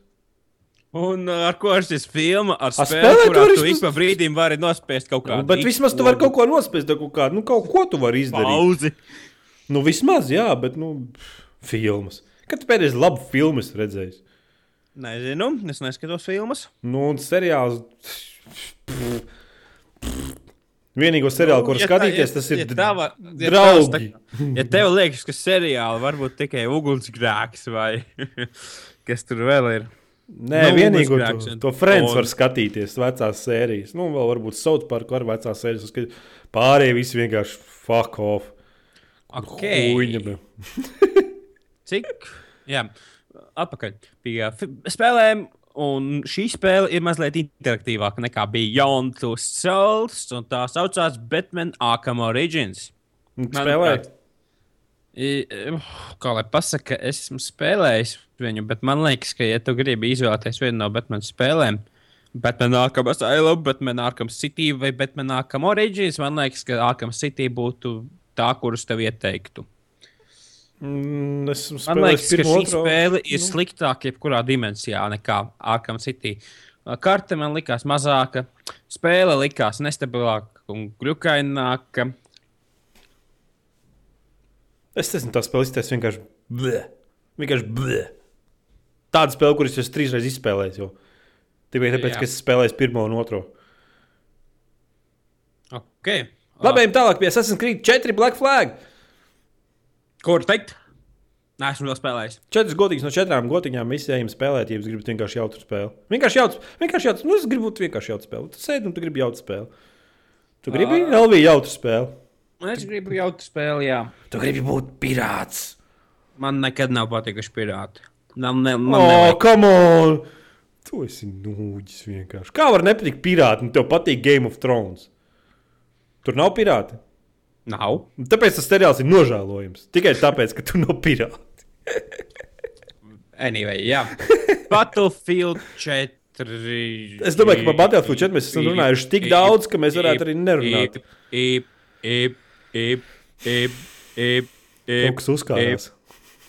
Un uh, ar ko ir šis filma? Ar spēli, kurā tu ik pa brīdim vari nospiest kaut Nu, kādu. bet vismaz tu vari kaut ko nospiest, kaut, kādu, nu, kaut ko tu vari izdarīt. pauzi. Nu, vismaz, jā, bet, nu, filmas. Kad tu pēdējais labu filmu redzējis? Nezinu, es neskatos filmas. Nu, un seriāls. Vienīgo seriālu, kur Nu, Ja tā- skatīties, ja- tas ir ja tava- ja draugi. tavs- Ja tev liekas, ka seriāli var būt tikai ugunsgrēks vai [laughs] kas tur vēl ir. Nē, Nu, vienīgo to, to Friends un- var skatīties, vecās sērijas. Nu, vēl varbūt South Park var vecās sērijas. uzskatīt. Pārējie visi vienkārši fuck off. Okay. Huīņa, bro. [laughs] Cik? Jā, atpakaļ pie spēlēm. Un šī spēle ir mazliet interaktīvāka nekā Beyond Two Souls, un tā saucās Batman Arkham Origins. Spēlēt. Kā lai pasakā, es esmu spēlējis viņu, bet man liekas, ka, ja tu gribi izvēlēties vienu no Batman spēlēm, Batman Arkham Asylum, Batman Arkham City vai Batman Arkham Origins, man liekas, ka Arkham City būtu tā, kurus tev ieteiktu. Mm, es liekas, ka šī otro. spēle ir nu. sliktāka jebkurā dimensijā nekā Arkham City. Karte man likās mazāka, spēle likās nestabilāka un grūkaināka. Es nezinu, tā spēle izties vienkārši. Bleh. Vienkārši bleh. Tāda spēle, kuras es trīs reizes izspēlēju. Tikai tāpēc, Jā. ka es spēlēju pirmo un otro. Okay. Labi, ejam tālāk pie Assassin's Creed 4 Black Flag. Kur teikt? Nē, esmu vēl spēlējis. Četras godīgas no četrām gotiņām visiem spēlēt, ja jūs gribat vienkārši jautru spēli. Vienkārši jautru, vienkārši jautru, nu es gribu vienkārši jautru spēli. Tu sēdi un tu gribi jautru spēli. Tu gribi LV jautru spēli. Es gribu jau tādu spēli, jā. Tu gribi būt pirāts. Man nekad nav patikuši pirāti. Man, ne, man oh, come on! Tu esi nūģis vienkārši. Kā var nepatikt pirāti, un tev patīk Game of Thrones? Tur nav pirāti. Nav. Tāpēc tas seriāls ir nožēlojams. Tikai tāpēc, ka tu nav pirāti. Anyway, jā. Battlefield 4. Es domāju, ka par Battlefield 4 mēs esam runājuši tik daudz, ka mēs varētu arī nerunāt. Ip, ip, ip, ip, ip, Kaut ip, kas uzkārās.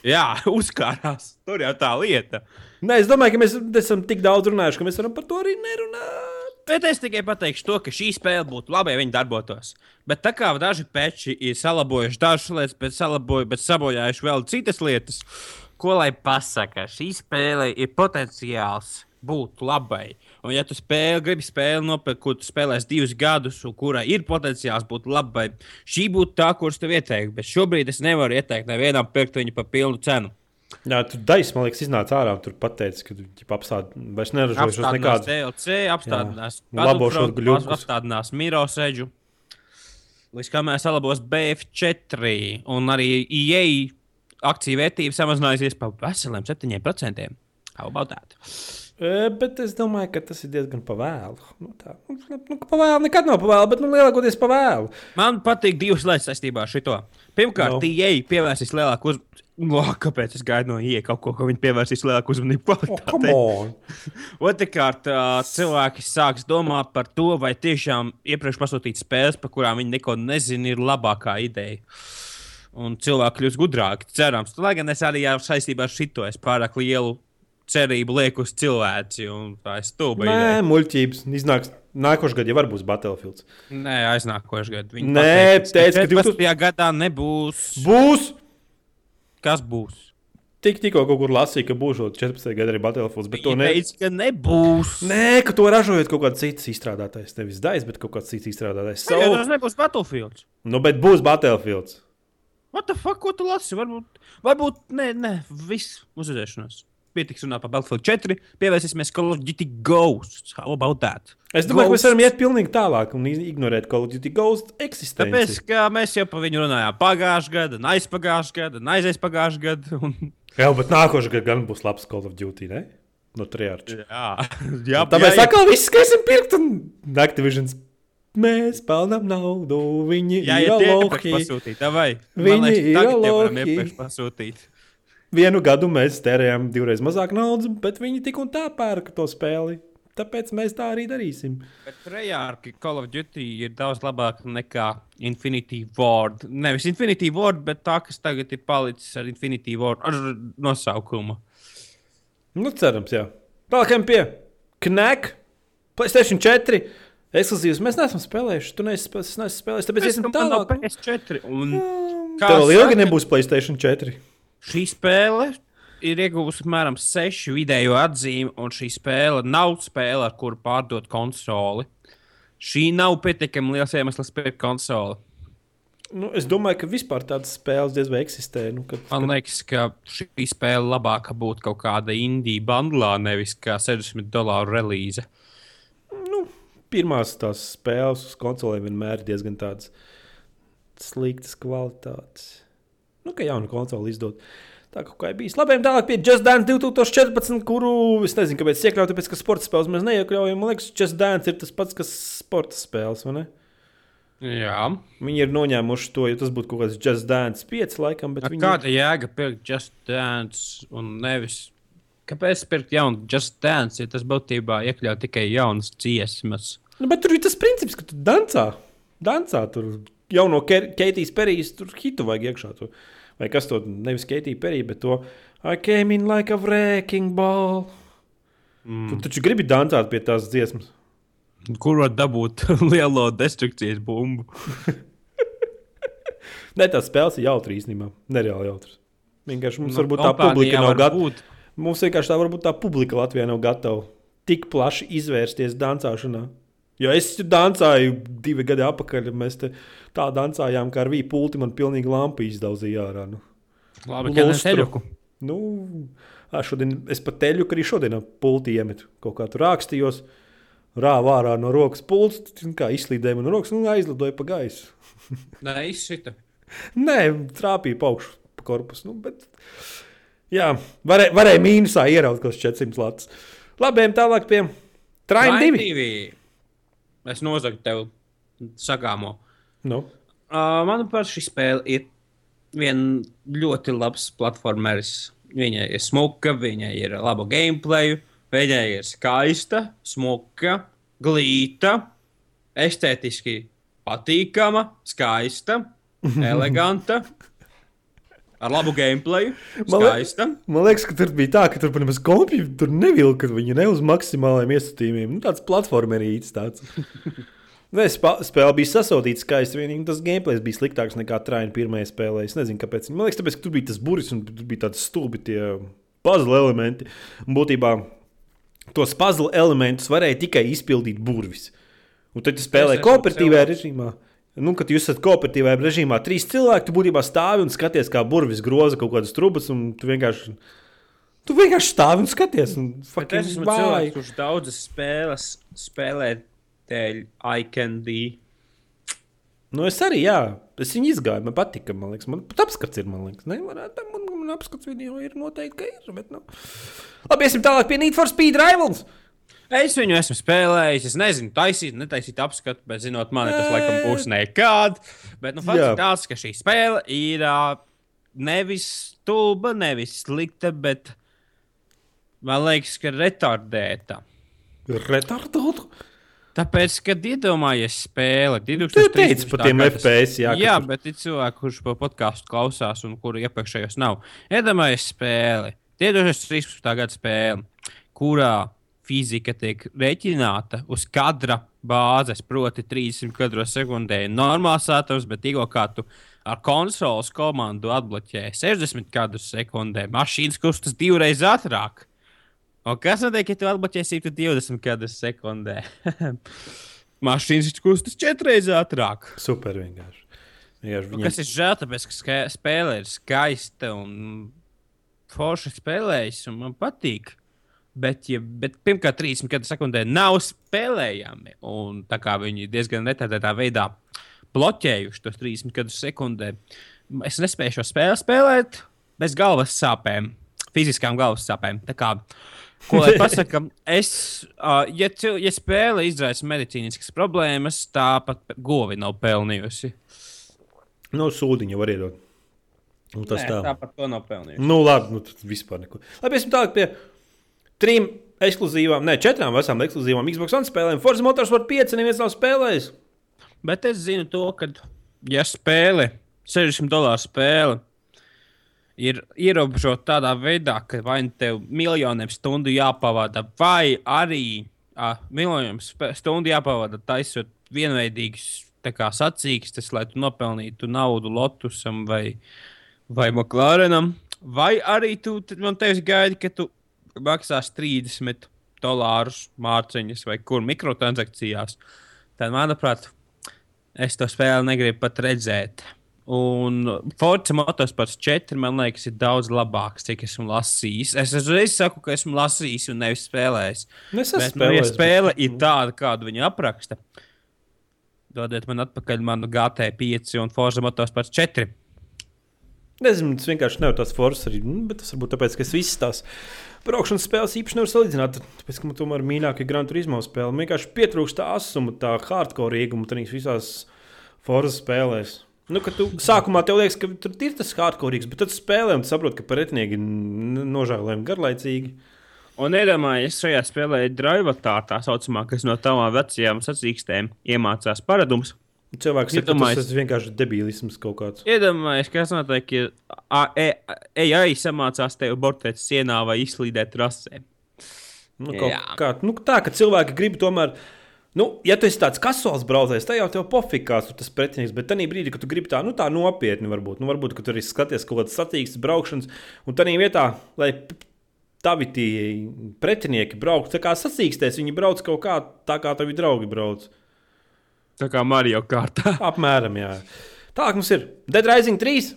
Jā, [laughs] uzkārās. Tur jau tā lieta. Nē, es domāju, ka mēs esam tik daudz runājuši, ka mēs varam par to arī nerunāt. Bet es tikai pateikšu to, ka šī spēle būtu labi, ja viņi darbotos. Bet tā kā daži peči ir salabojuši dažas lietas, bet, salaboju, bet sabojājuši vēl citas lietas, ko lai pasakā, šī spēle ir potenciāls būt labai. Un, ja tu spēli, gribi spēli nopirkt, kur tu spēlēsi divus gadus, un kurai ir potenciāls būt labai, šī būtu tā, kuras tev ieteiktu. Bet šobrīd es nevaru ieteikt nevienam pirkt viņu par pilnu cenu. Jā, tur daļai, man liekas, iznāca ārā. Tur pateica, ka viņi apstāda vairs Apstādinās nekādus. DLC, apstādinās Battlefront, gļukus. apstādinās Mirosēģu. Līdz kamēr salabos BF4 un arī EA akciju vērtība samazinājusies par veseliem 7%. How about that? Bet es domāju, ka tas ir diezgan pavēlu. Nu, tā, nu, nu, ka pavēlu nekad nav pavēlu, bet nu, lielākoties pavēlu. Man patīk divas lietas saistībā ar šo. Pirmkārt, No. no. EA pievērsīs lielāku uzmanību. No, kāpēc es gaidu no EA kaut ko, ko viņi pievērsīs lielāku uzmanību Oh! [laughs] Otrakārt, cilvēki sāks domāt par to, vai tiešām iepriekš pasūtīt spēles, par kurām viņi neko nezina, ir labākā ideja. Un cilvēki kļūs gudrāki, cerams. Lai gan es arī saistībā ar šito es pārāk lielu cerību lieku uz cilvēci, un tā ir stulba. Nē, ideja. muļķības. Iznāks nākošais gads, ja var būs Battlefield. Nē aiznākošais gads. Viņi Nē, teica, ka 14. gadā nebūs. Būs! Kas būs? Tik, tikko kaut kur lasīju, ka būs vēl 14. gada arī Battlefield. Bet to Viņi ne... teica, ka nebūs. Nē, ka to ražojot kaut kāds cits izstrādātājs. Nevis daļs, bet kaut kāds cits izstrādātājs. So... So... Tas nebūs Battlefield. Nu, bet būs Battlefield. What the fuck, ko tu lasi? Varbūt, varbūt, nē, nē, viss uzvarēšanās. Pietiks runāt par Battlefield 4. Pievērsīsimies Call of Duty Ghosts. How about that? Es domāju, ka mēs Ghosts. varam iet pilnīgi tālāk un ignorēt Call of Duty Ghost eksistenci. Tāpēc, ka mēs jau par viņu runājām un aizpagājušajā gadā, un aizies pagājušajā gadā. Un... Jā, bet nākošais gads gan būs labs Call of Duty, ne? No triārča. Jā, [laughs] jā, Tāpēc jā, atkal viss skriesim pirkt un Activisions. Mēs pelnām naudu, viņi jā, ir pasūtīt. Vai? Viņi ir tagad jau varam iepriekš pasūtīt. Vienu gadu mēs tērējām divreiz mazāk naudas, bet viņi tik un tā pērka to spēli. Tāpēc mēs tā arī darīsim. Bet Trejārki Call of Duty ir daudz labāka nekā Infinity Ward. Nevis Infinity Ward, bet tā, kas tagad ir palicis ar Infinity Ward ar nosaukumu. Nu, cerams, jā. Tālākajam pie Knack, PlayStation 4. Ekskluzīvs mēs neesam spēlējuši. Tu neesi, neesmu spēlējis, tāpēc Es domāju, no tālāk. PS4. Un, kā Tev vēl ilgi nebūs PlayStation 4. Šī spēle ir ieguvusi apmēram 6 vidējo atzīmi, un šī spēle nav spēle, ar kuru pārdot konsoli. Šī nav pietiekami liels iemesls pirkt konsoli. Nu, es domāju, ka vispār tādas spēles diez vai eksistē. Nu, kad, Man liekas, ka šī spēle labāk būtu kaut kāda indija bandlā, nevis kā 60 dolāru relīze. nu, pirmās tās spēles uz konsolēm vienmēr ir diezgan tādas sliktas kvalitātes. Nu, ka jaunu konsoli izdot. Tā kā ir bijis. Labi, tālāk pie Just Dance 2014, kuru es nezinu, kāpēc iekļaut, tāpēc, ka sporta spēles mēs neiekļaujam. Man liekas, Just Dance ir tas pats, kas sporta spēles, vai ne? Jā, Viņi ir noņēmuši to, jo tas būtu kaut kāds Just Dance 5 laikam, viņi kāda jēga pirkt Just Dance un nevis. Kāpēc pirkt jaunu Just Dance, ja tas būtībā iekļauj tikai jaunas dziesmas? Nu, bet tur ir tas princips, ka tu dancā. Dancā tur jau no Keitijas perijas tur hitu vajag iekšā. To. Vai kas to nevis Keitija perija, bet to I came in like a wrecking ball. Mm. Tu taču gribi dancāt pie tās dziesmas. Kur var dabūt [laughs] lielo destrukcijas bumbu? [laughs] Nē, tās spēles ir jautras īstenībā. Nereāli jautras. Vienkārši mums Nu, varbūt tā publika nav gatava. Mums vienkārši tā varbūt tā publika Latvijā nav gatava tik plaši izvērsties dancāšanā. Jo es dancāju divi gadi atpakaļ, mēs tā dancājām, kā ar vīju pulti man pilnīgi lampu izdauzīja ārā. Nu. Labi, ka Lustru. neseļuku. Nu, ā, šodien es pat teļu, ka arī šodien pulti iemetu. Kaut kā tur rakstījos, rāvā ārā no rokas pults, kā izslīdēja man no rokas un aizlidoja pa gaisu. [laughs] Nē, izsita. Nē, trāpīja pa augšu pa korpusu. Nu, bet, jā, varēja, varēja mīnusā ieraut kaut kāds 400 lats. Labi, tālāk pie Train 2. Es nozagu tev sagāmo. Nu, Uh, manuprāt, šī spēle ir viena ļoti labs platformeris. Viņai ir smuka, viņai ir laba gameplay, viņai ir skaista, smuka, glīta, estētiski patīkama, skaista, [laughs] eleganta. Ar labu gameplay, Man lie- skaista. man liekas, ka tur bija tā, ka tur nemaz kompija tur nevilka viņu ne uz maksimālajiem iestatījumiem. Nu, tāds platformerīts tāds. [laughs] Nē, spēle bija sasodīta skaisti. Vienīgi tas gameplay bija sliktāks nekā Traina pirmajā spēlē. Es nezinu, kāpēc. Man liekas, tāpēc, ka tur bija tas buris un tur bija tādi stulbi tie puzzle elementi. Un būtībā tos puzzle elementus varēja tikai izpildīt burvis. Un tad tu spēlē esmu kooperatīvajā cilvēks. Nu, kad jūs esat kooperatīvajā režīmā, trīs cilvēki, tu būtībā stāvi un skaties, kā burvis groza kaut kādas trubas, un tu vienkārši, tu vienkārši stāvi un skaties. Un es esmu vai. cilvēks, kurš daudzas spēles spēlē dēļ iCandy. Nu, es arī, jā, es viņu izgāju. Man patika, man liekas, man pat apskats ir. Man liekas, nevarētu, man, man apskats video ir noteikti, ka ir. Bet, nu. Labi, iesim tālāk pie Need for Speed Rivals. Es viņu esmu spēlējis. Es nezinu, taisīt, netaisīt apskatu, bet zinot, man tas laikam būs nekad. Bet nu, fakts ir tāds, ka šī spēle ir ā, nevis stulba, nevis slikta, bet man liekas, ka retardēta. Retardotu. Tāpēc, kad iedomājies spēle, Tu 2013. teici par tiem gada- FPS, jā, jā tur- bet ir cilvēki, kurš pa podkāstu klausās un kuru iepriekšējos nav. Iedomājies spēli, 2013. gada spēle, kurā fizika tiek rēķināta uz kadra bāzes, proti, 30 kadros sekundē. Normāls saturs, bet tikko kā tu ar konsoles komandu atbloķē 60 kadrus sekundē, mašīnas kustas divreiz ātrāk. Un kas notiek, ja tu atbloķēsi 120 kadrus sekundē? [laughs] Mašīnas kustas četras ātrāk. Super vienkārši. vienkārši Nu, viņiem... kas ir žēl, tāpēc, ka spēle ir skaista un forši spēlējis un man patīk. Bet, ja, bet pirmkārt, 30 sekundē nav spēlējami. Un tā kā viņi diezgan netādētā veidā bloķējuši tos 30 sekundē, es nespēju šo spēli spēlēt bez galvas sāpēm, fiziskām galvas sāpēm. Tā kā, ko lai pasaka, [laughs] es, uh, ja, ja spēle izraisa medicīniskas problēmas, tāpat govi nav pelnījusi. No sūdiņa var iedot. Un tas Nē, tā. tāpat to nav pelnījusi. Nu, labi, nu, tad vispār neko. Labi, esmu tālāk pie trim ekskluzīvām, ne, četrām vesām ekskluzīvām Xbox One spēlēm. Forza Motorsport 5 neviens nav spēlējis. Bet es zinu to, ka, ja spēle, 60 dolāru spēle, ir ierobežota tādā veidā, ka vai nu tev miljoniem stundu jāpavada, vai arī uh, miljoniem stundu jāpavada taisot kā sacīkstes, lai tu nopelnītu naudu Lotusam vai, vai McLarenam, vai arī tu man tevis gaidi, ka tu maksās 30 dolārus mārciņas vai kur mikrotransakcijās. Tad, manuprāt, es to spēli negribu pat redzēt. Un Forza Motorsports 4 man liekas, ir daudz labāks, cik esmu lasījis. Es uzreiz saku, ka esmu lasījis un nevis spēlējis. Nu, Es esmu Bet, nu, ja spēlējis. spēle ir tāda, kādu viņa apraksta, dodiet man atpakaļ manu GT5 un Forza Motorsports 4. Nezinu, tas vienkārši nav tāds foršs arī. nu, Bet tas varbūt tāpēc, ka es visas tās braukšanas spēles īpaši nevaru salīdzināt. Tāpēc, ka man tomēr mīļākā ir Gran Turismo spēle. Vienkārši pietrūkst tā asuma, tā hardcore ieguma tajās visās foršas spēlēs. Nu, tu sākumā tev liekas, ka tur ir tas hardcore, bet tad spēlē un saproti, ka pretinieki nožēlojami garlaicīgi. Un iedomājieties, šajā spēlē ir drivatā tā saucamā, kas no tavām vecajām sacīkstēm iemācās paradumus. Cilvēks ir tas vienkārši debilisms kaut kāds. Iedomājieties, kas notiek, ja A- E- AI samācās tevi bortēt sienā vai izslīdēt trasē. Nu, kā, nu, tā, ka cilvēki grib tomēr. Nu, ja tu esi tāds kasuāls braucējs, tad jau tev tur tas pretinieks. Bet tajā brīdī, kad tu gribi tā, nu, tā nopietni, varbūt, nu, varbūt ka tur ir skaties kaut kādas satīkstas braukšanas, un tādā vietā, lai tavi tie pretinieki brauktu, tā kā sacīkstēs, viņi brauc kaut kā tā, kā tavi draugi brauc. Tā kā Mario kārtā. [laughs] Apmēram, jā. Tālāk mums ir Dead Rising 3.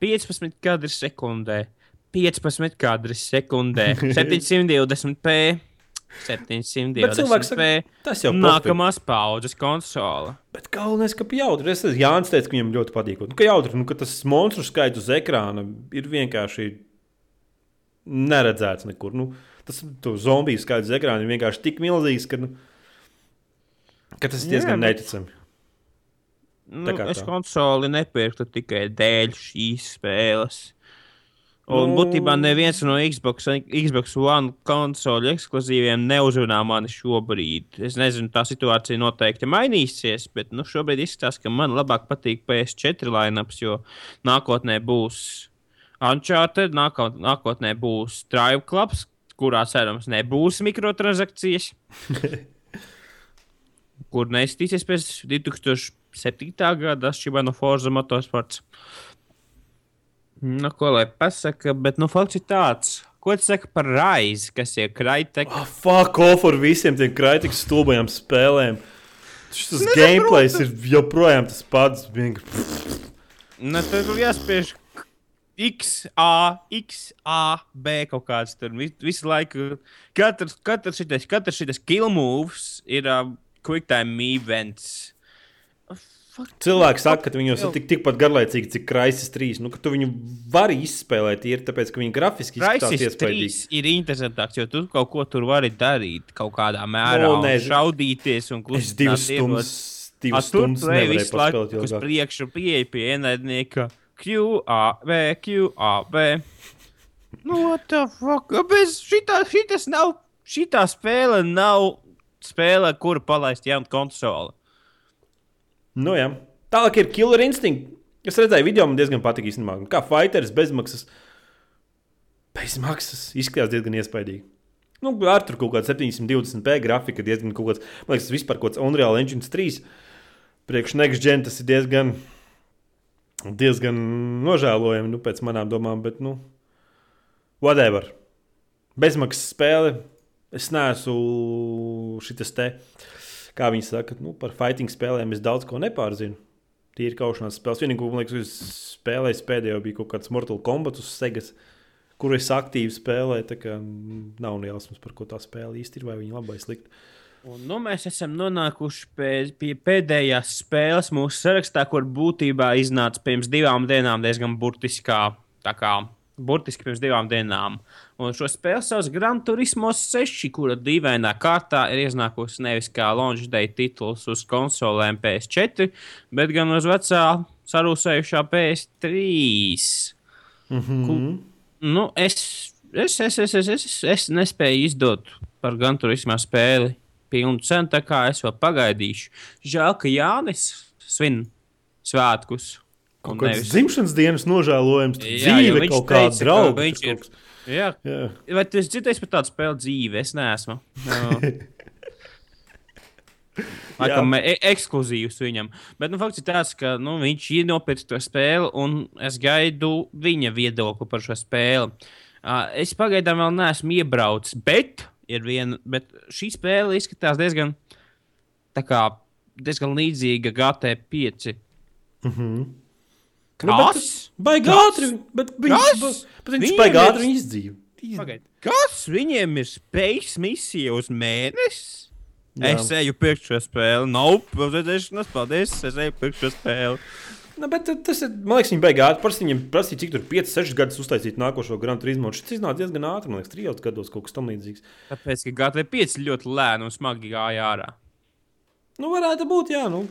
15 kadri sekundē, 15 kadri sekundē, [laughs] 720p, 720p. Bet cilvēks saka, tas jau pofīgi. Nākamās paudzes konsole. Bet galvenais, ka jautri. Es esmu Jānis teica, ka viņam ļoti patīk. Nu, ka jautri, nu, ka tas monstru skaits uz ekrāna ir vienkārši neredzēts nekur. Nu, tas to zombiju skaits uz ekrāna ir vienkārši tik milzīgs, ka, nu, ka tas ir diezgan Jā, neticami. Nu, es konsoli nepirktu tikai dēļ šīs spēles. Un Nu- būtībā neviens no Xbox, Xbox One konsoļu ekskluzīviem neuzrunā mani šobrīd. Es nezinu, tā situācija noteikti mainīsies, bet nu, šobrīd izskatās, ka man labāk patīk PS4 lineups, jo nākotnē būs Uncharted, nāko- nākotnē būs Drive Clubs, kurā cerams nebūs mikrotransakcijas. [laughs] kur neiztīsies pēc 2007. gada atšķirībā no Forza Motorsports. Nu, ko lai pasaka, bet nu, fakts ir tāds. Ko tu saki par Raiz, kas ir Kraitek? Oh, fuck off ar visiem tiem kritikas stulbajām spēlēm. Šis gameplays ir joprojām tas pats. Nu, tad tur jāspiež X, A, X, A, B kaut kāds tur vis- visu laiku. Katrs, katrs šitais, katrs šitais kill moves ir uh, quick time events. Cilvēki saka, ka viņos ir tik, tikpat garlaicīgi, cik Kraisis 3. Nu, ka tu viņu vari izspēlēt, ir tāpēc, ka viņi grafiski izskatās iespaidīgi. 3 ir interesantāks, jo tu kaut ko tur vari darīt kaut kādā mērā. Nu, un nezinu. šaudīties un Es divas stundas, divas stundas nevarēju paspēlēt uz ilgāk. priekšu, pieeja pie ienaidnieka. Q, A, V, Q, A, V. Nu, what the fuck? Bez šitā, šitas nav, šitā spēle nav spēle, kuru palaist jaunu konsoli. Nu, jā. Tālāk ir Killer Instinct. Es redzēju, video man diezgan patīk īstenībā. Kā fighters bezmaksas. Bezmaksas izskatās diezgan iespaidīgi. Nu, ar tur kaut kāda 720p grafika, diezgan kaut kāds, man liekas, vispār kaut kāds Unreal Engine 3. Priekš Next Gen tas ir diezgan, diezgan nožēlojami, nu, pēc manām domām, bet, nu, whatever. Bezmaksas spēle. Es neesmu šis te, kā viņi saka, nu, par fighting spēlēm es daudz ko nepārzinu. Tīri kaušanās spēles. Vienīgais, ko man liekas, es spēlēju pēdējo, bija kaut kāds Mortal Kombat uz Segas, kur es aktīvi spēlēju. Tā kā nav ne jausmas, par ko tā spēle īsti ir, vai viņa labai slikta. Un, nu, mēs esam nonākuši pie, pie pēdējās spēles mūsu sarakstā, kur būtībā iznāca pirms divām dienām diezgan burtiskā, kā burtiski pirms divām dienām. Un šo spēli sauc Gran Turismo 6, kura dīvainā kārtā ir iznākusi nevis kā launch day tituls uz konsolēm PS4, bet gan uz vecā sarūsējušā PS3. Mm -hmm. Ku, nu, es, es, es, es, es, es, es nespēju izdot par Gran Turismo spēli pilnu cenu, tā kā es vēl pagaidīšu. Žēl, ka Jānis svin svētkus. Kaut kāds nevis- dzimšanas dienas nožēlojums, Jā, dzīve kaut kāda drauga. viņš ir- Jā, Jā. vai tu esi dzirdējis par tādu spēli dzīvi? Es neesmu. [laughs] Laikam, e ekskluzīvs viņam. Bet nu, fakts ir tāds, ka nu, viņš ir nopircis to spēli, un es gaidu viņa viedokli par šo spēli. Uh, es pagaidām vēl neesmu iebraucis, bet, ir viena, bet šī spēle izskatās diezgan, kā, diezgan līdzīga GT5. Mhm. Kas? Nu, bet- Baigi Kas? ātri, bet viņš, Kas? bet viņš Viņiem baigi ir- ātri izdzīvo. Pagaid, kas viņiem ir spējas misija uz mēnesi? Jā. Es eju pirkt šo spēli. Nav, nope, uzvedēšanas, paldies. Es eju pirkt šo spēli. Nu, bet tas ir, man liekas, viņi beigās ātri. Parasti viņiem prasīja, cik tur 5, 6 gadus uztaisīt nākošo Grand Turismo. Šis iznāca diezgan ātri, man liekas, 3 gados kaut kas tam līdzīgs. Tāpēc, ka GT5 ļoti lēni un smagi gāja ārā. Nu, varētu būt, jā. Nu.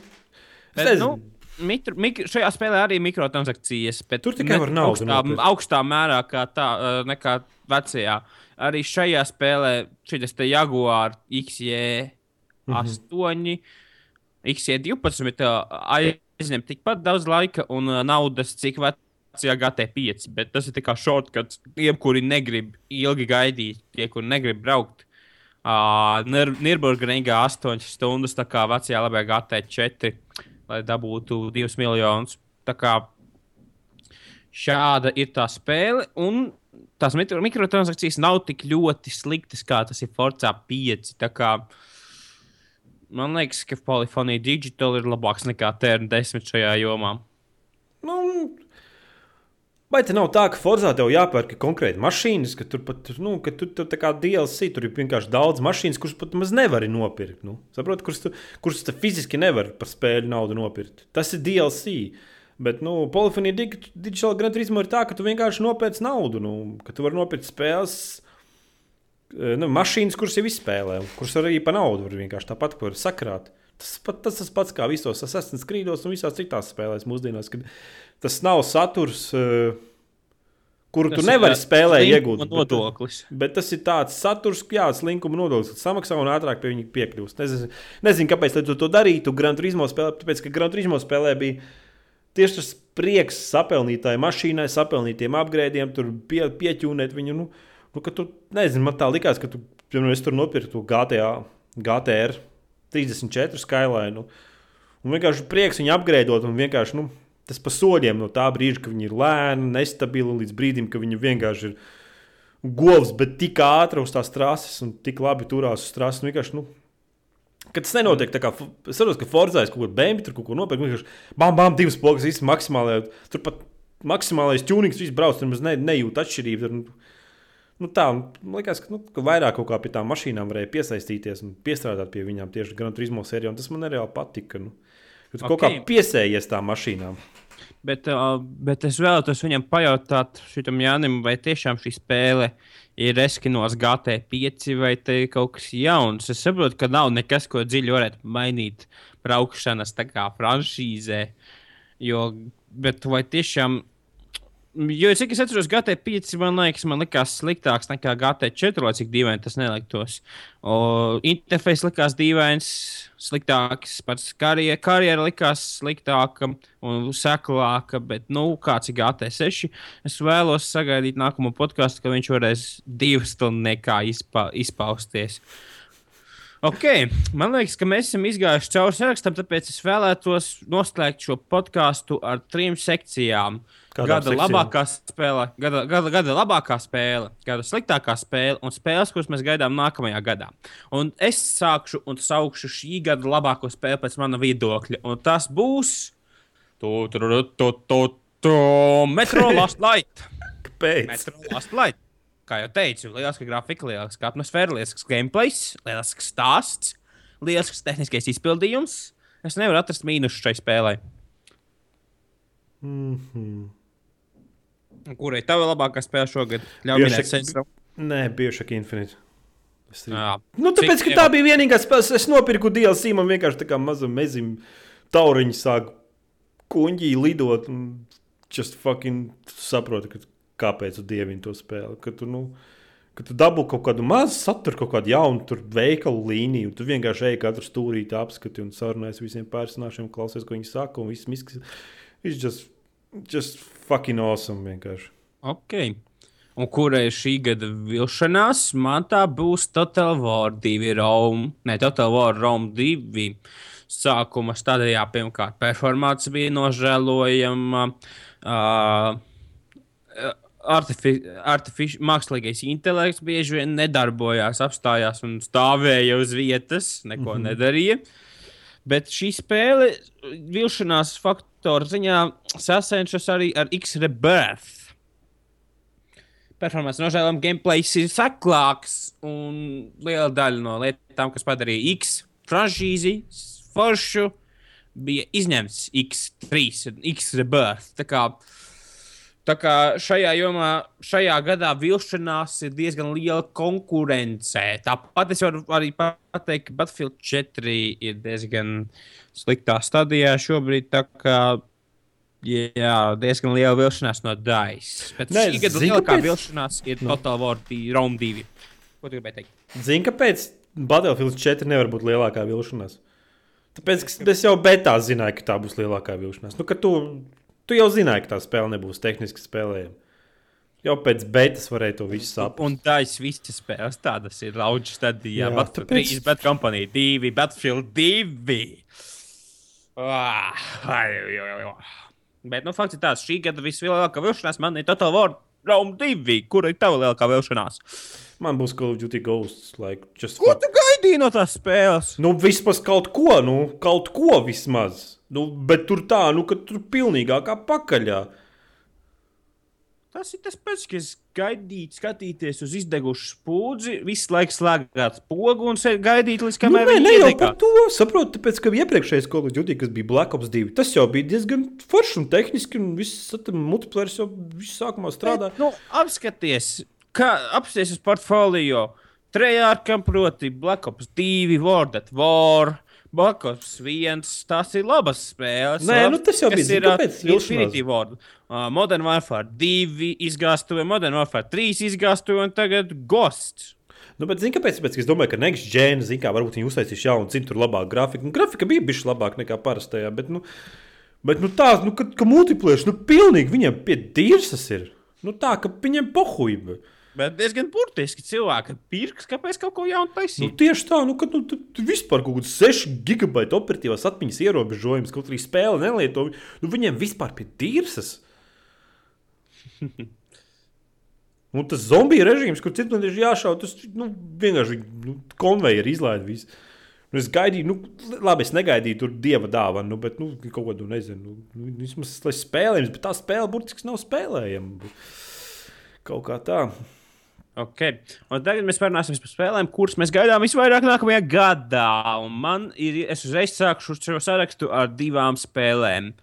Es Bet, nezinu. nu, Mikro, mikro, šajā spēlē arī mikrotransakcijas. bet Tur tikai var naudu augstā, nopirkt. augstā mērā kā tā, nekā vecajā. Arī šajā spēlē šis te Jaguar XJ8, Mhm. XJ12 uh, aizņem tikpat daudz laika un naudas, cik vecajā GT5. Bet tas ir tikai shortcuts tiem, kuri negrib ilgi gaidīt, tie, kuri negrib braukt. Uh, Nīderlandē 8 stundas, tā kā vecajā labajā GT4, lai dabūtu 2 miljonus. Tā kā šāda ir tā spēle, un tās mikro- mikrotransakcijas nav tik ļoti sliktas, kā tas ir Forza 5. Tā kā man liekas, ka Polyphony Digital ir labāks nekā TR10 šajā jomā. Vai te nav tā, ka Forzā tev jāpērk konkrēti mašīnas, ka tur pat nu, ka tur, tur tā kā DLC, tur ir vienkārši daudz mašīnas, kuras pat maz nevari nopirkt. Nu, Saprotu, kuras tu, kuras tu fiziski nevari par spēļu naudu nopirkt. Tas ir DLC. Bet, nu, Polyfonija dig- Digital Grand Turismo ir tā, ka tu vienkārši nopērci naudu, nu, ka tu vari nopirkt spēles. eh, Nu, mašīnas, kuras jau izspēlē, kuras arī par naudu var vienkārši tāpat var sakrāt. Tas, pat, tas tas pats kā visos Assassin's Creed un visās citās spēlēs mūsdienās, kad tas nav saturs, eh, kuru tu Tas ir nevari tā spēlē linkuma iegūt. bet- Nodoklis. Bet tas ir tāds saturs, jā, slinkuma nodoklis, kas samaksā un ātrāk pie viņa piekļūst. Nezinu, nezinu kāpēc tu to darītu. Gran Turismo spēlē, tāpēc, ka Gran Turismo spēlē bija tieši tas prieks sapelnītāji mašīnai, sapelnītiem apgrēdiem, tur pie, pieķūnēt viņu. Nu, nu, tu, nezinu, man tā likās, ka tu, piemēram, es tur nopirku GTA, GTR 34 Skyline. Nu, un vienkārši prieks viņu apgrēdot un vienkārši. Nu, Tas pa soļiem no tā brīža, kad viņi ir lēni, nestabili, līdz brīdim, kad viņi vienkārši ir govs, bet tik ātri uz tās trases un tik labi turās uz trases. Nu, vienkārši, nu, Kad tas nenotiek, tā kā es saprotu, ka Forzā ir kaut kāda bēnba, tur kaut ko nopirkt. Vienkārši bam, bam, divas pogas, viss maksimālais. Tur pat maksimālais tunings, viss brauc, tur ne, nejūt atšķirību. Tur, nu, nu, tā, man liekas, ka, nu, ka vairāk kaut kā pie tām mašīnām varēja piesaistīties un piestrādāt pie viņām tieši Gran Turismo sērijā. un Tas man nereāli patika. Nu. Ka Tu kaut Ok. kā piesējies tām mašīnām. Bet, bet es vēlētos viņam pajautāt, šitam Jānim, vai tiešām šī spēle ir Eskinos GT5 vai te kaut kas jauns. Es saprotu, ka nav nekas, ko dziļi varētu mainīt braukšanas franšīzē. Jo, bet vai tiešām. Jo, cik es atceros, GT5 man liekas, man likās sliktāks nekā GT4, lai cik dīvaini tas neliktos. O, interfejs likās dīvains, sliktāks, pats karjera, karjera likās sliktāka un seklāka, bet, nu, kāds ir GT6, es vēlos sagaidīt nākamo podkāstu, ka viņš varēs divas stundas nekā izpa, izpausties. Ok, man liekas, ka mēs esam izgājuši cauri sarakstam, tāpēc es vēlētos noslēgt šo podkāstu ar trim sekcijām. Kādām Gada sekcijām? labākā spēle, gada, gada, gada labākā spēle, gada sliktākā spēle un spēles, kuras mēs gaidām nākamajā gadā. Un es sākšu un saukšu šī gada labāko spēli pēc mana viedokļa. Un tas būs. Tu, tu, tu, tu, tu, tu, Metro [laughs] Last Light. Kāpēc? Metro Last Light. Kā jau teicu, lieliska grafika, lieliska atmosfēra, lielisks gameplays, lielisks stāsts, lielisks tehniskais izpildījums. Es nevaru atrast mīnusu šai spēlei. Mm -hmm. Kurai tā vēl labākā spēle šogad? Ļauj Bioshock- minēt, Saints Row. Nē, Bioshock Infinite. Es arī- Jā. Nu, tāpēc, ka tā bija vienīgā spēle, es nopirku DLC, man vienkārši tā kā mazam mezim tauriņš sāk kuņģī lidot. Un just fucking saprotu, ka, kāpēc tu dievini to spēli. Ka tu, nu, ka tu dabū kaut kādu mazu saturu, kaut kādu jaunu tur veikalu līniju. Tu vienkārši ej katru stūrīti apskati un sarunājies visiem personāžiem, klausies, ko viņi saka. Un viss miskas. It's just, just fucking awesome vienkārši. Ok. Un kurai šī gada vilšanās? Man tā būs Total War 2 Rome. Ne, Total War Rome 2. Sākuma stadijā pirmkārt performāns bija nožēlojama. Uh, Artifi artifici mākslīgais intelekts bieži vien nedarbojās, apstājās un stāvēja uz vietas, neko mm -hmm. nedarīja. Bet šī spēle vilšanās faktoru ziņā sacenšas arī ar X-Rebirth. Performance nožēlojama, gameplays ir saklāks un liela daļa no lietām, kas padarīja X franšīzi foršu, bija izņemts X3 un X-Rebirth. Tā kā, tā kā šajā jomā, šajā gadā vilšanās ir diezgan liela konkurence. Tāpat es varu arī pateikt, ka Battlefield 4 ir diezgan sliktā stadijā šobrīd. tā kā Jā, diezgan liela vilšanās no DAIS. Bet Nē, šī gada lielākā vilšanās ir Total War Rome 2. Ko tu gribēji teikt? Zini, kāpēc Battlefield 4 nevar būt lielākā vilšanās? Tāpēc, es jau betā zināju, ka tā būs lielākā vilšanās. Nu, ka tu, tu jau zināji, ka tā spēle nebūs tehniski spēlējama. Jau pēc betas varēja to visu saprast. Un DAIS visas spēles tādas ir lauģis stadijā. Jā, Battlefield tāpēc- 3, Bad Company 2, Battlefield 2. Ah, ai, ai, ai, ai. Bet, nu, fakts ir tāds, šī gada vislielākā vilšanās man ir Total War Rome 2. Kur ir tava lielākā vilšanās? Man būs Call of Duty Ghosts. Like, just Ko fuck. tu gaidīji no tās spēles? Nu, vismaz kaut ko, nu, kaut ko vismaz. Nu, bet tur tā, nu, ka tur pilnīgākā pakaļā. Tas ir tas pats, kas gaidīt, skatīties uz izdegušu spūdzi, visu laiku slēgt pogu un gaidīt, līdz Nu, kamēr nē, viņi ne jau par to saprotu, tāpēc, ka iepriekšējais Call of Duty, kas bija Black Ops 2, tas jau bija diezgan foršs un tehniski, un viss multiplayer jau viss sākumā strādāja. Nu, apskaties, kā apskaties uz portfolio. Trejārkam, proti, Black Ops 2, World at War. Ops 1, tās ir labas spēles. Nē, labas, nu tas jau bija, ir kāpēc? Infinity War. Uh, Modern Warfare 2 izgāstuve, Modern Warfare 3 izgāstuve un tagad Ghost. Nu, bet, zini, kāpēc? Tāpēc, es domāju, ka Next Gen, zini, kā varbūt viņi uztaisīs jaunu, zinu, tur labāku grafiku. Nu, grafika bija bijusi labāka nekā parastajā, bet, nu, bet, nu tā, nu, ka, ka multiplayer, nu, pilnīgi viņam pie dīrsas ir. Nu, tā, ka viņam pohuība. Bet diezgan burtiski cilvēki pirks, kāpēc kaut ko jaunu Nu, taisīt. tieši tā, nu, ka nu, tu, tu vispār kaut kāds 6 gigabaita operatīvās atmiņas ierobežojums, kaut arī spēle nelieto. Nu, viņiem vispār pie dīrsas. [laughs] Un tas zombiju režīms, kur citur ir jāšauj, tas nu, vienkārši nu, konveijeri izlaiž visu. Nu, es gaidīju, nu, labi, es negaidīju tur dieva dāvanu, nu, bet nu, kaut ko tādu nezinu. Nu, nu, vismaz tas ir spēlējams, bet tā spēle burtiski nav spēlējama. Kaut kā tā. Okay. Un tagad mēs parunāsim par spēlēm, kuras mēs gaidām visvairāk nākamajā gadā. Un man ir, es uzreiz sākšu šo sarakstu ar divām spēlēm.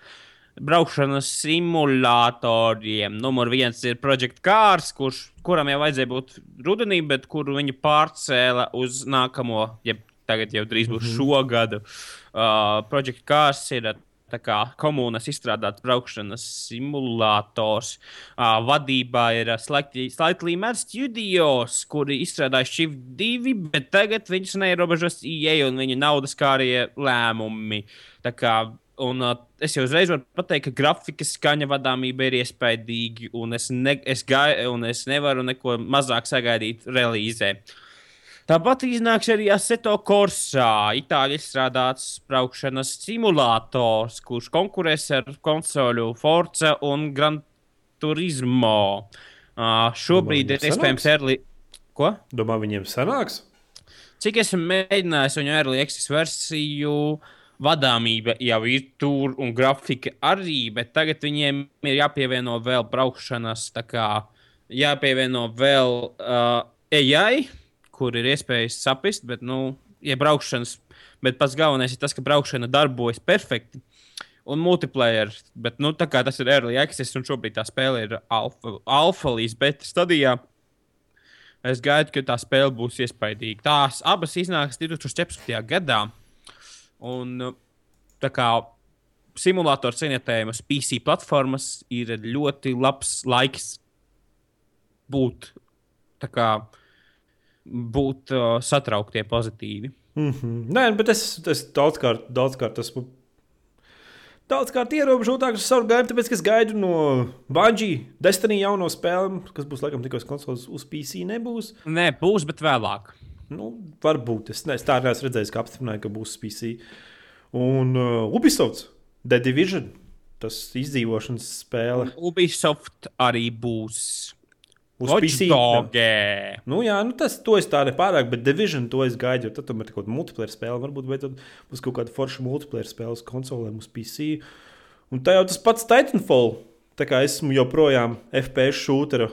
Braukšanas simulatoriem. Numur viens ir Project Cars, kurš, kuram jau vajadzēja būt rudenī, bet kuru viņi pārcēla uz nākamo, ja tagad jau drīz būs mm -hmm. šo gadu. Uh, Project Cars ir kā komunas izstrādāts braukšanas simulators. Uh, vadībā ir uh, Slightly Slightly Mad Studios, kuri izstrādāja šī divi, bet tagad viņus neierobežos IE un viņa naudas kārie lēmumi. Tā kā, un, uh, es jau uzreiz varu pateikt, ka grafikas skaņa vadāmība ir iespaidīga, un es, ne, es, gai, un es nevaru neko mazāk sagaidīt relīzē. Tāpat iznāks arī Aseto Corsā, itāļu izstrādāts braukšanas simulators, kurš konkurēs ar konsoļu Forza un Gran Turismo. Uh, šobrīd Domā, ir iespējams early. Ko? Domā, viņiem sanāks? Cik esmu mēģinājis viņu early access versiju, vadāmība jau ir tur un grafika arī, bet tagad viņiem ir jāpievieno vēl braukšanas tā kā jāpievieno vēl uh, AI, kur ir iespējas saprast, bet, nu, ja braukšanas, bet pats galvenais ir tas, ka braukšana darbojas perfekti. Un multiplayer, bet nu, tā kā tas ir early access, un šobrīd tā spēle ir alfa, alfa līdz beta stadijā, es gaidu, ka tā spēle būs iespaidīga. Tās abas iznāks 2014. gadā. Un uh, tā kā simulators cienītējumas PC platformas ir ļoti labs laiks būt, tā kā, būt uh, satrauktie pozitīvi. Mm -hmm. Nē, bet es, es daudzkārt, daudzkārt esmu daudzkārt ierobežotāk ar savu gaidu, tāpēc es gaidu no Banģija, Destiny jauno spēli, kas būs laikam tikai uz konsoles, uz PC nebūs. Nē, būs, bet vēlāk. Nu, varbūt es, ne, es tā neesmu redzējis, ka apstiprināja, ka būs PC. Un uh, Ubisoft, The Division, tas izdzīvošanas spēle. Ubisoft arī būs. Uz Watchdog. Nu, jā, nu tas to es tā nepārāk, bet Division to es gaidu. Tad tomēr kaut kāda multiplayer spēle varbūt, tad būs kaut kāda forša multiplayer spēle uz konsolēm, uz PC. Un tā jau tas pats Titanfall. Tā kā esmu joprojām FPS šūtera.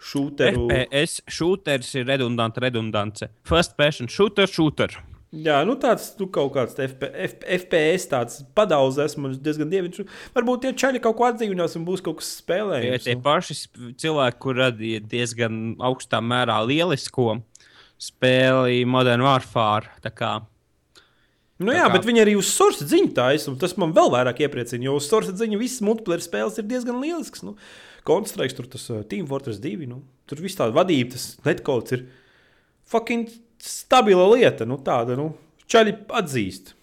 Šūteru. FPS šūters ir redundants, redundants. First person shooter, shooter. Jā, nu tāds nu, kaut kāds FP, F, FPS, tāds padauz esmu diezgan dievišķi. Varbūt tie čaļi kaut ko atdzīvinās un būs kaut kas spēlējams. Ja tie paši sp- cilvēki, kur radīja diezgan augstā mērā lielisko spēli Modern Warfare. Nu, jā, kā- bet viņi arī uz source ziņu taisa, un tas man vēl vairāk iepriecina, jo uz source ziņu visas multiplayer spēles ir diezgan lielisks. Nu, Counter-Strike, tur tas uh, Team Fortress 2, nu, tur viss tāda vadība, tas netkods ir fucking stabila lieta. Nu, tāda, nu, čaļi atzīst.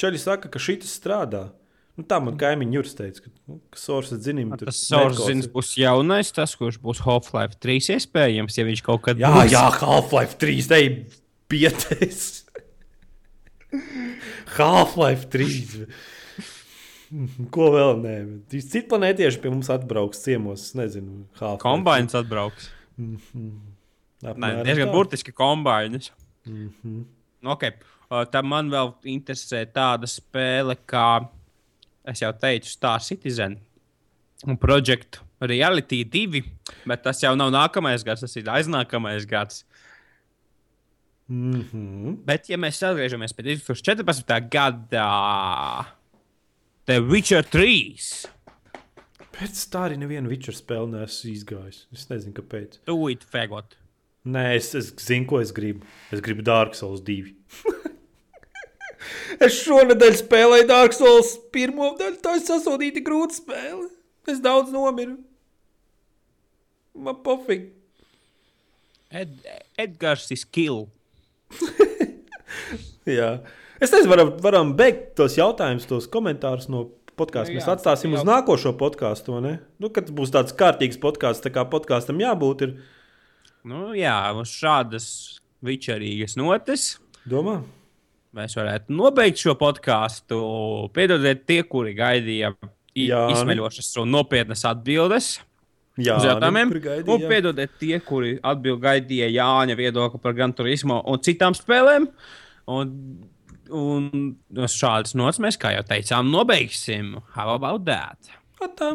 Čaļi saka, ka šī tas strādā. Nu, tā man kaimiņš Juris teica, ka, nu, ka source ziņu tur tas Sorzins būs jaunais, tas, kurš būs Half-Life 3 iespējams, ja viņš kaut kad Jā, būs. jā, Half-Life 3, te ir pieteikts. Half-Life 3. Ko vēl nē? Citi planētieši pie mums atbrauks ciemos. Es nezinu, Half-Life. Kombinācijas atbrauks. Nē, diezgan tā. burtiski kombinācijas. Mm -hmm. Okay. Tad man vēl interesē tāda spēle, kā es jau teicu, Star Citizen un Project Reality 2. Bet tas jau nav nākamais gads, tas ir aiznākamais gads. Mm -hmm. Bet, ja mēs atgriežamies pie 2014. gada, The Witcher 3. Pēc tā arī nevienu Witcher spēli neesmu izgājis. Es nezinu, kāpēc. Tūlīt fegot. Nē, es, es zinu, ko es gribu. Es gribu Dark Souls 2. [laughs] es šonadēļ spēlēju Dark Souls pirmo daļu. Tā ir sasodīta grūta spēle. Es daudz nomiru. Man pofīgi. Ed Edgars ir skill. [laughs] Jā. Es nezinu, varam, varam beigt tos jautājumus, tos komentārus no podkāstiem. Nu Mēs jā, atstāsim uz jā. nākošo podkāstu. Nu, kad būs tāds kārtīgs podkāsts, tā kā podkāstam jābūt, ir. Nu, jā, uz šādas vičerīgas notes. Domā? mēs varētu nobeigt šo podkāstu. Piedodiet tie, kuri gaidīja nu. izsmeļošas un nopietnas atbildes Jā, uz jautājumiem. kur gaidīja, Un piedodiet tie, kuri atbild gaidīja Jāņa viedokli par Gran Turismo un citām spēlēm. Un, un šādas nots mēs, kā jau teicām, nobeigsim. How about that? Atā.